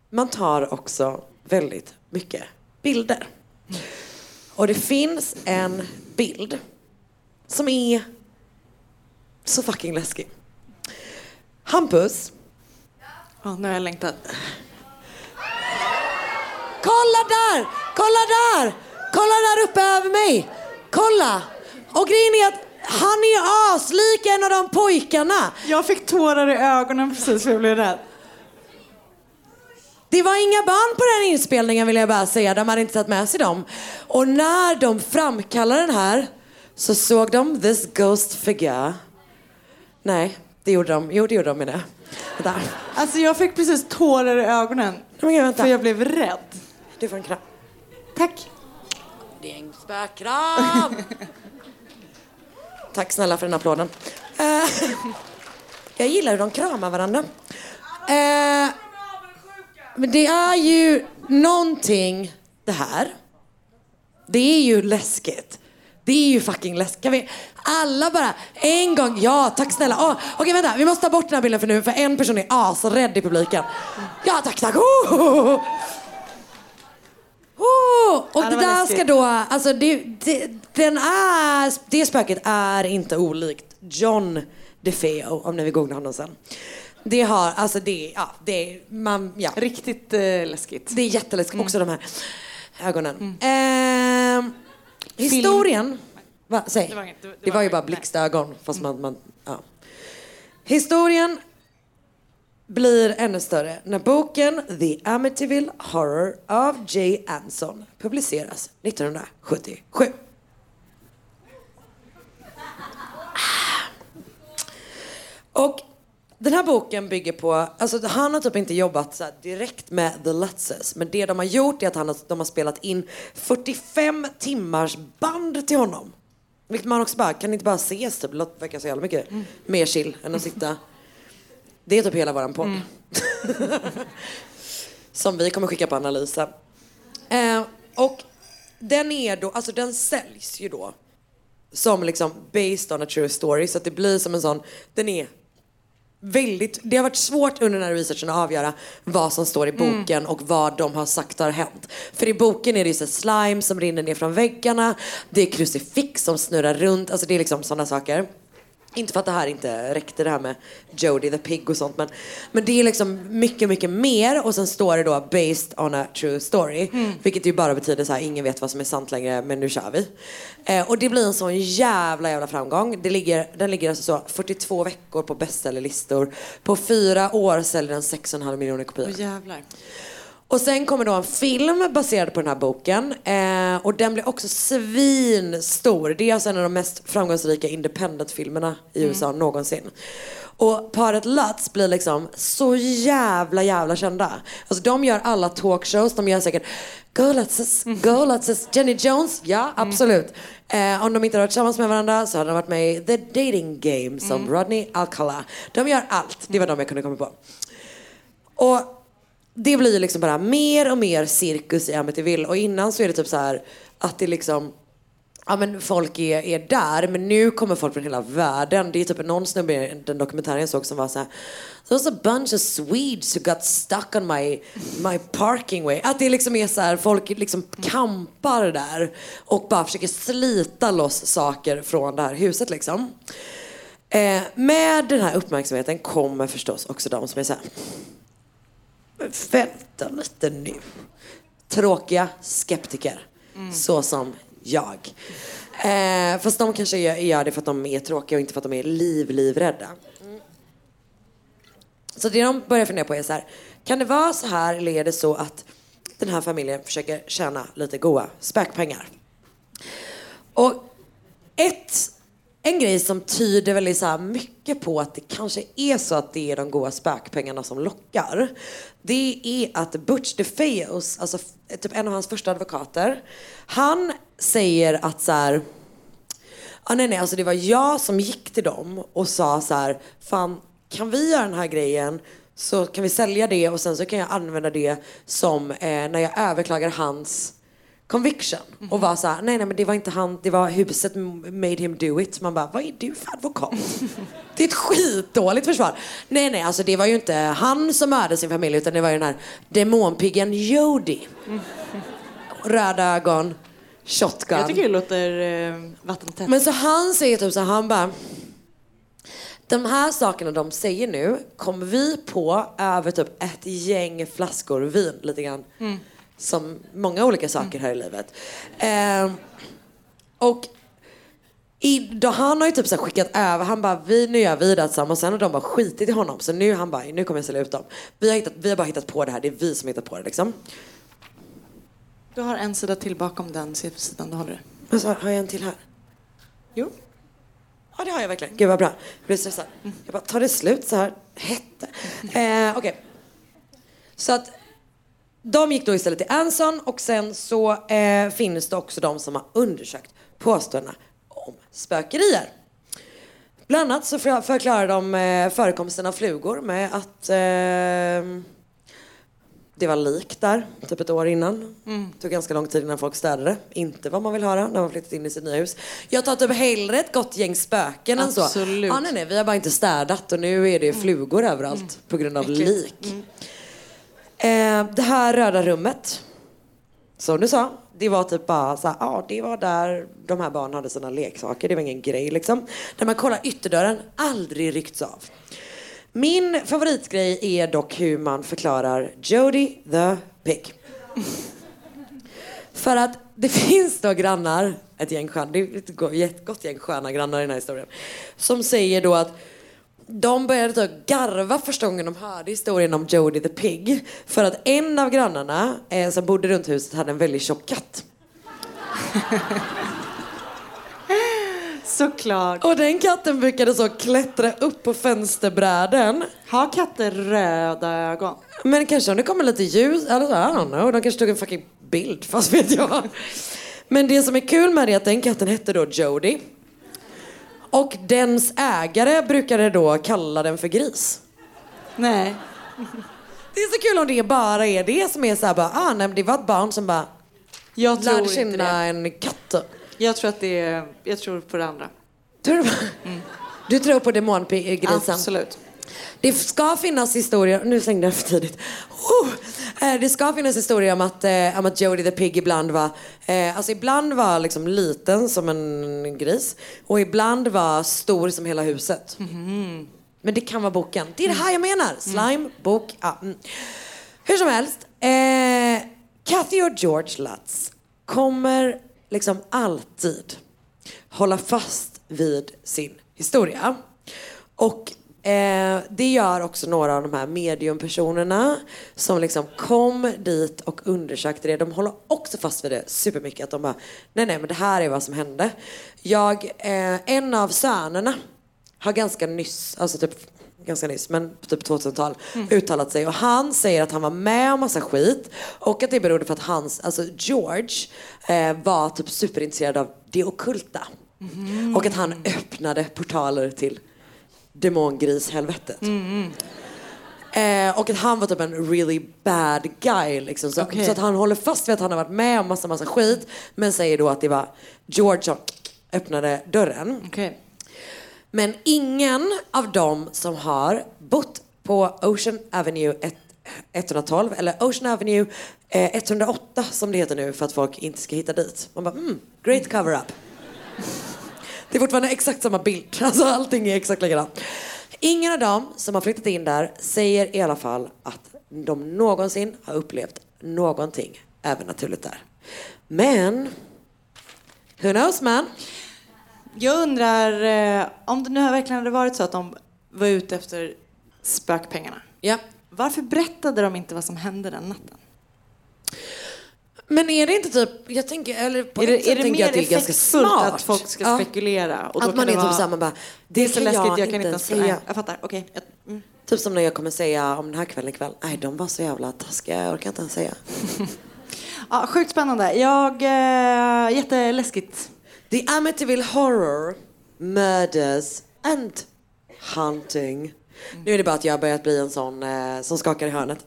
man tar också väldigt mycket bilder. Och det finns en bild som är så fucking läskig. Hampus, Ja, nu har jag längtat kolla där! Kolla där! Kolla där uppe över mig! Kolla! Och grejen är att han är aslik en av de pojkarna. Jag fick tårar i ögonen precis för jag blev rädd. Det var inga barn på den inspelningen vill jag bara säga. De hade inte tagit med sig dem. Och när de framkallade den här så såg de this ghost figure. Nej, det gjorde de. Jo, det gjorde de med det. Vänta. Alltså jag fick precis tårar i ögonen. Men. För jag blev rädd. Du får en kram. Tack. Det är en spökkram! Tack snälla för den applåden. Eh, jag gillar hur de kramar varandra. Eh, men det är ju någonting, det här. Det är ju läskigt. Det är ju fucking läskigt. Kan vi alla bara en gång, ja tack snälla. Oh, Okej vänta, vi måste ta bort den här bilden för nu för en person är asrädd i publiken. Ja tack tack. Oh! Oh! Och Ja, det det var där läskigt. ska då, alltså det, det, den är, det spöket är inte olikt John DeFeo om ni vill googla honom sen. Det har, alltså det, ja, det är, man, ja. Riktigt eh, läskigt. Det är jätteläskigt, också de här ögonen. Ehm, historien, va, säg. Det var inget, det- det det var var ju bara blixtögon, fast man, man, ja. Historien blir ännu större när boken The Amityville Horror av Jay Anson publiceras 1977. Och den här boken bygger på, alltså han har typ inte jobbat så direkt med The Lutzes, men det de har gjort är att han har, de har spelat in 45 timmars band till honom. Vilket man också bara, kan inte bara ses typ, det verkar så jävla mycket mer chill än att sitta. Det är typ hela våran podd. Som vi kommer skicka på analysen. Eh, och den är då, alltså den säljs ju då som liksom based on a true story så att det blir som en sån, den är väldigt, det har varit svårt under den här researchen att avgöra vad som står i boken och vad de har sagt har hänt. För i boken är det ju så slime som rinner ner från väggarna, det är krucifix som snurrar runt, alltså det är liksom sådana saker. Inte för att det här inte räckte det här med Jody the Pig och sånt men, men det är liksom mycket, mycket mer och sen står det då based on a true story. Vilket ju bara betyder så här, ingen vet vad som är sant längre men nu kör vi. Eh, och det blir en sån jävla jävla framgång. Det ligger, den ligger alltså så 42 veckor på bestsellerlistor. På fyra år säljer den 6,5 miljoner kopior. Åh jävlar. Och sen kommer då en film baserad på den här boken. Eh, och den blir också svinstor. Det är alltså en av de mest framgångsrika independent-filmerna i USA någonsin. Och paret Lutz blir liksom så jävla jävla kända. Alltså de gör alla talkshows, de gör säkert Go Lutzes, Go Lutzes, Jenny Jones, ja absolut. Eh, om de inte har varit tillsammans med varandra så hade de varit med i The Dating Game som Rodney Alcala. De gör allt, det var de jag kunde komma på. Och det blir liksom bara mer och mer cirkus i Amityville och innan så är det typ så här att det liksom Ja men folk är, är där men nu kommer folk från hela världen. Det är typ någon snubbe i den dokumentären jag såg som var så här. There was a bunch of Swedes who got stuck on my, my parking way. Att det liksom är så här, folk liksom kampar där och bara försöker slita loss saker från det här huset liksom. Eh, med den här uppmärksamheten kommer förstås också de som är så här. Vänta lite nu. Tråkiga skeptiker. Så som jag. Eh, fast de kanske gör, gör det för att de är tråkiga och inte för att de är liv, livrädda. Så det de börjar fundera på är så här. Kan det vara så här eller är det så att den här familjen försöker tjäna lite goa spökpengar? Och ett, en grej som tyder väldigt så här mycket på att det kanske är så att det är de goda spökpengarna som lockar. Det är att Butch DeFeos, alltså typ en av hans första advokater, han säger att så här, ah, nej nej alltså det var jag som gick till dem och sa så här, fan kan vi göra den här grejen så kan vi sälja det och sen så kan jag använda det som eh, när jag överklagar hans conviction och var så här, nej nej men det var inte han, det var huset made him do it. Man bara, vad är du för advokat? Det är ett skitdåligt försvar. Nej nej, alltså det var ju inte han som mördade sin familj utan det var ju den här demonpiggen Jody. Röda ögon, shotgun. Jag tycker det låter eh, vattentätt. Men så han säger typ så här, han bara de här sakerna de säger nu kommer vi på över typ ett gäng flaskor vin lite grann. Mm. Som många olika saker här i livet. Eh, och i, då, han har ju typ så här skickat över, han bara vi, nu gör vi det tillsammans. Sen har de bara skitit i honom. Så nu han bara, nu kommer jag sälja ut dem. Vi har, hittat, vi har bara hittat på det här, det är vi som hittat på det liksom. Du har en sida till bakom den sidan du håller det. Men så har jag en till här. Jo. Ja det har jag verkligen. Gud vad bra. Jag blir stressad. Jag bara, tar det slut så här hette? Eh, Okej. Så att de gick då istället till Anson och sen så eh, finns det också de som har undersökt påståendena om spökerier. Bland annat så för- förklarar de eh, förekomsten av flugor med att eh, det var lik där, typ ett år innan. Mm. tog ganska lång tid innan folk städade. Inte vad man vill höra när man flyttat in i sitt nya hus. Jag tar typ hellre ett gott gäng spöken än så. Absolut. Ah, nej, nej, vi har bara inte städat och nu är det flugor överallt på grund av Äckligt. lik. Eh, det här röda rummet, som du sa, det var typ bara så här, ja det var där de här barnen hade sina leksaker, det var ingen grej liksom. När man kollar ytterdörren, aldrig ryckts av. Min favoritgrej är dock hur man förklarar Jody the Pig. För att det finns då grannar, ett gäng sköna, det är ett ett gott gäng sköna grannar i den här historien, som säger då att de började typ garva första gången de hörde historien om Jody the Pig. För att en av grannarna eh, som bodde runt huset hade en väldigt tjock katt. Såklart. Och den katten brukade så klättra upp på fönsterbräden. Har katter röda ögon? Men kanske om det kommer lite ljus, eller så, I don't know. De kanske tog en fucking bild, fast vet jag. Men det som är kul med det är att den katten hette då Jody. Och dens ägare brukade då kalla den för gris. Nej. Det är så kul om det bara är det som är såhär bara, ah nej men det var ett barn som bara Jag tror lärde inte känna det. en katt. Jag tror att det är, jag tror på det andra. Tror du, du tror på demongrisen? Absolut. Det ska finnas historier, nu stängde jag för tidigt. Oh, det ska finnas historier om att, eh, om att Jody the Pig ibland var, eh, alltså ibland var liksom liten som en gris och ibland var stor som hela huset. Men det kan vara boken. Det är det här jag menar. Slime, bok, ja. Mm. Hur som helst. Eh, Kathy och George Lutz kommer liksom alltid hålla fast vid sin historia. Och eh, det gör också några av de här mediumpersonerna som liksom kom dit och undersökte det. De håller också fast vid det supermycket. Att de bara, nej nej men det här är vad som hände. Jag, eh, en av sönerna har ganska nyss, alltså typ ganska nyss, men typ 2000-tal uttalat sig och han säger att han var med om massa skit och att det berodde på att hans, alltså George eh, var typ superintresserad av det ockulta och att han öppnade portaler till demongrishelvetet. Eh, och att han var typ en really bad guy liksom. Så, Okej. så att han håller fast vid att han har varit med om massa, massa skit men säger då att det var George som öppnade dörren. Okej. Men ingen av dem som har bott på Ocean Avenue ett- 112 eller Ocean Avenue eh, 108 som det heter nu för att folk inte ska hitta dit. Man bara, mm, great cover-up. Det är fortfarande exakt samma bild. Alltså allting är exakt likadant. Ingen av dem som har flyttat in där säger i alla fall att de någonsin har upplevt någonting övernaturligt där. Men, who knows man? Jag undrar eh, om det nu har verkligen hade varit så att de var ute efter spökpengarna. Ja. Varför berättade de inte vad som hände den natten? Men är det inte typ, jag tänker, eller på Är det, ett sätt är det tänker jag att det är ganska smart. att folk ska Ja. spekulera? Och Att man är typ såhär, man bara, Det är så läskigt, jag, jag kan inte säga. Nej, jag fattar, okej. Jag- Mm. Typ som när jag kommer säga om den här kvällen ikväll, nej de var så jävla taskiga, jag orkar inte ens säga. Ja, sjukt spännande. Jag, eh, jätteläskigt. The Amityville Horror, Murders and Hunting. Nu är det bara att jag har börjat bli en sån eh, som skakar i hörnet.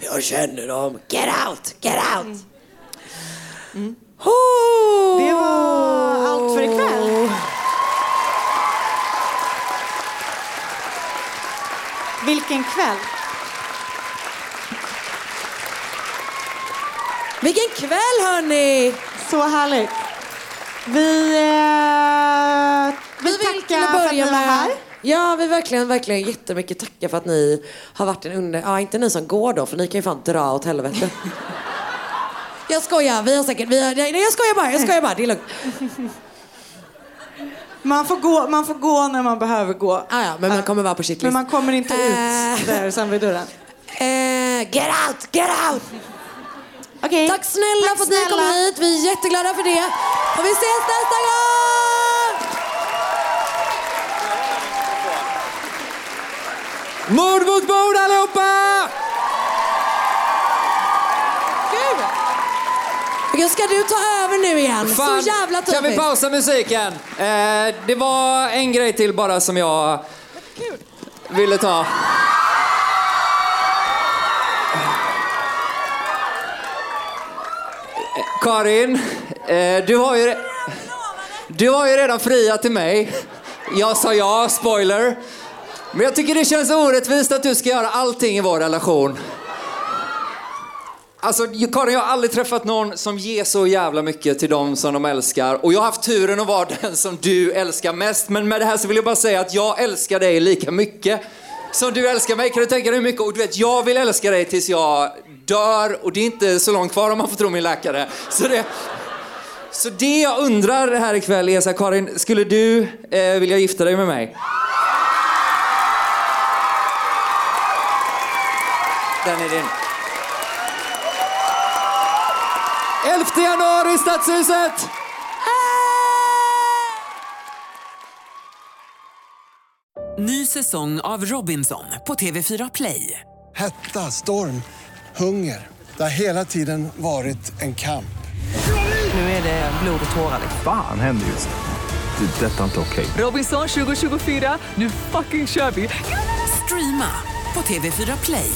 Jag känner dem. Get out, get out! Oh. Det var allt för ikväll. Vilken kväll. Vilken kväll hörni! Så härligt. Vi, eh, Vi vill vill till tacka att för att ni var här. Ja, vi verkligen, verkligen jättemycket tacka för att ni har varit en under... Ja, inte ni som går då, för ni kan ju fan dra åt helvete. jag skojar, vi har säkert... Vi har... Nej, jag skojar bara, jag skojar bara, det är lugnt. Man får, gå, man får gå när man behöver gå. Ah, ja, men man kommer vara på shitlist. Men man kommer inte ut där sen vid dörren. Eh, get out, get out! Okej. Tack snälla Tack för att ni kom snälla. hit, vi är jätteglada för det. Och vi ses nästa gång! Mord mot mord allihopa! Gud! Ska du ta över nu igen? Fan, Så jävla Kan vi typiskt. pausa musiken? Eh, det var en grej till bara som jag ville ta. Eh, Karin, eh, du har ju... Du har ju redan friat till mig. Jag sa ja, spoiler. Men jag tycker det känns orättvist att du ska göra allting i vår relation. Alltså, Karin, jag har aldrig träffat någon som ger så jävla mycket till dem som de älskar. Och jag har haft turen att vara den som du älskar mest. Men med det här så vill jag bara säga att jag älskar dig lika mycket som du älskar mig. Kan du tänka dig hur mycket? Och du vet, jag vill älska dig tills jag dör. Och det är inte så långt kvar om man får tro min läkare. Så det... Så det jag undrar här ikväll är så här, Karin, skulle du eh, vilja gifta dig med mig? Den är din. 11 januari, Stadshuset! Ny säsong av Robinson på TV4 Play. Hetta, storm, hunger. Det har hela tiden varit en kamp. Nu är det blod och tårar. Fan händer just nu. Det. är Detta är inte okej. Robinson 2024, nu fucking kör vi! Streama på TV4 Play.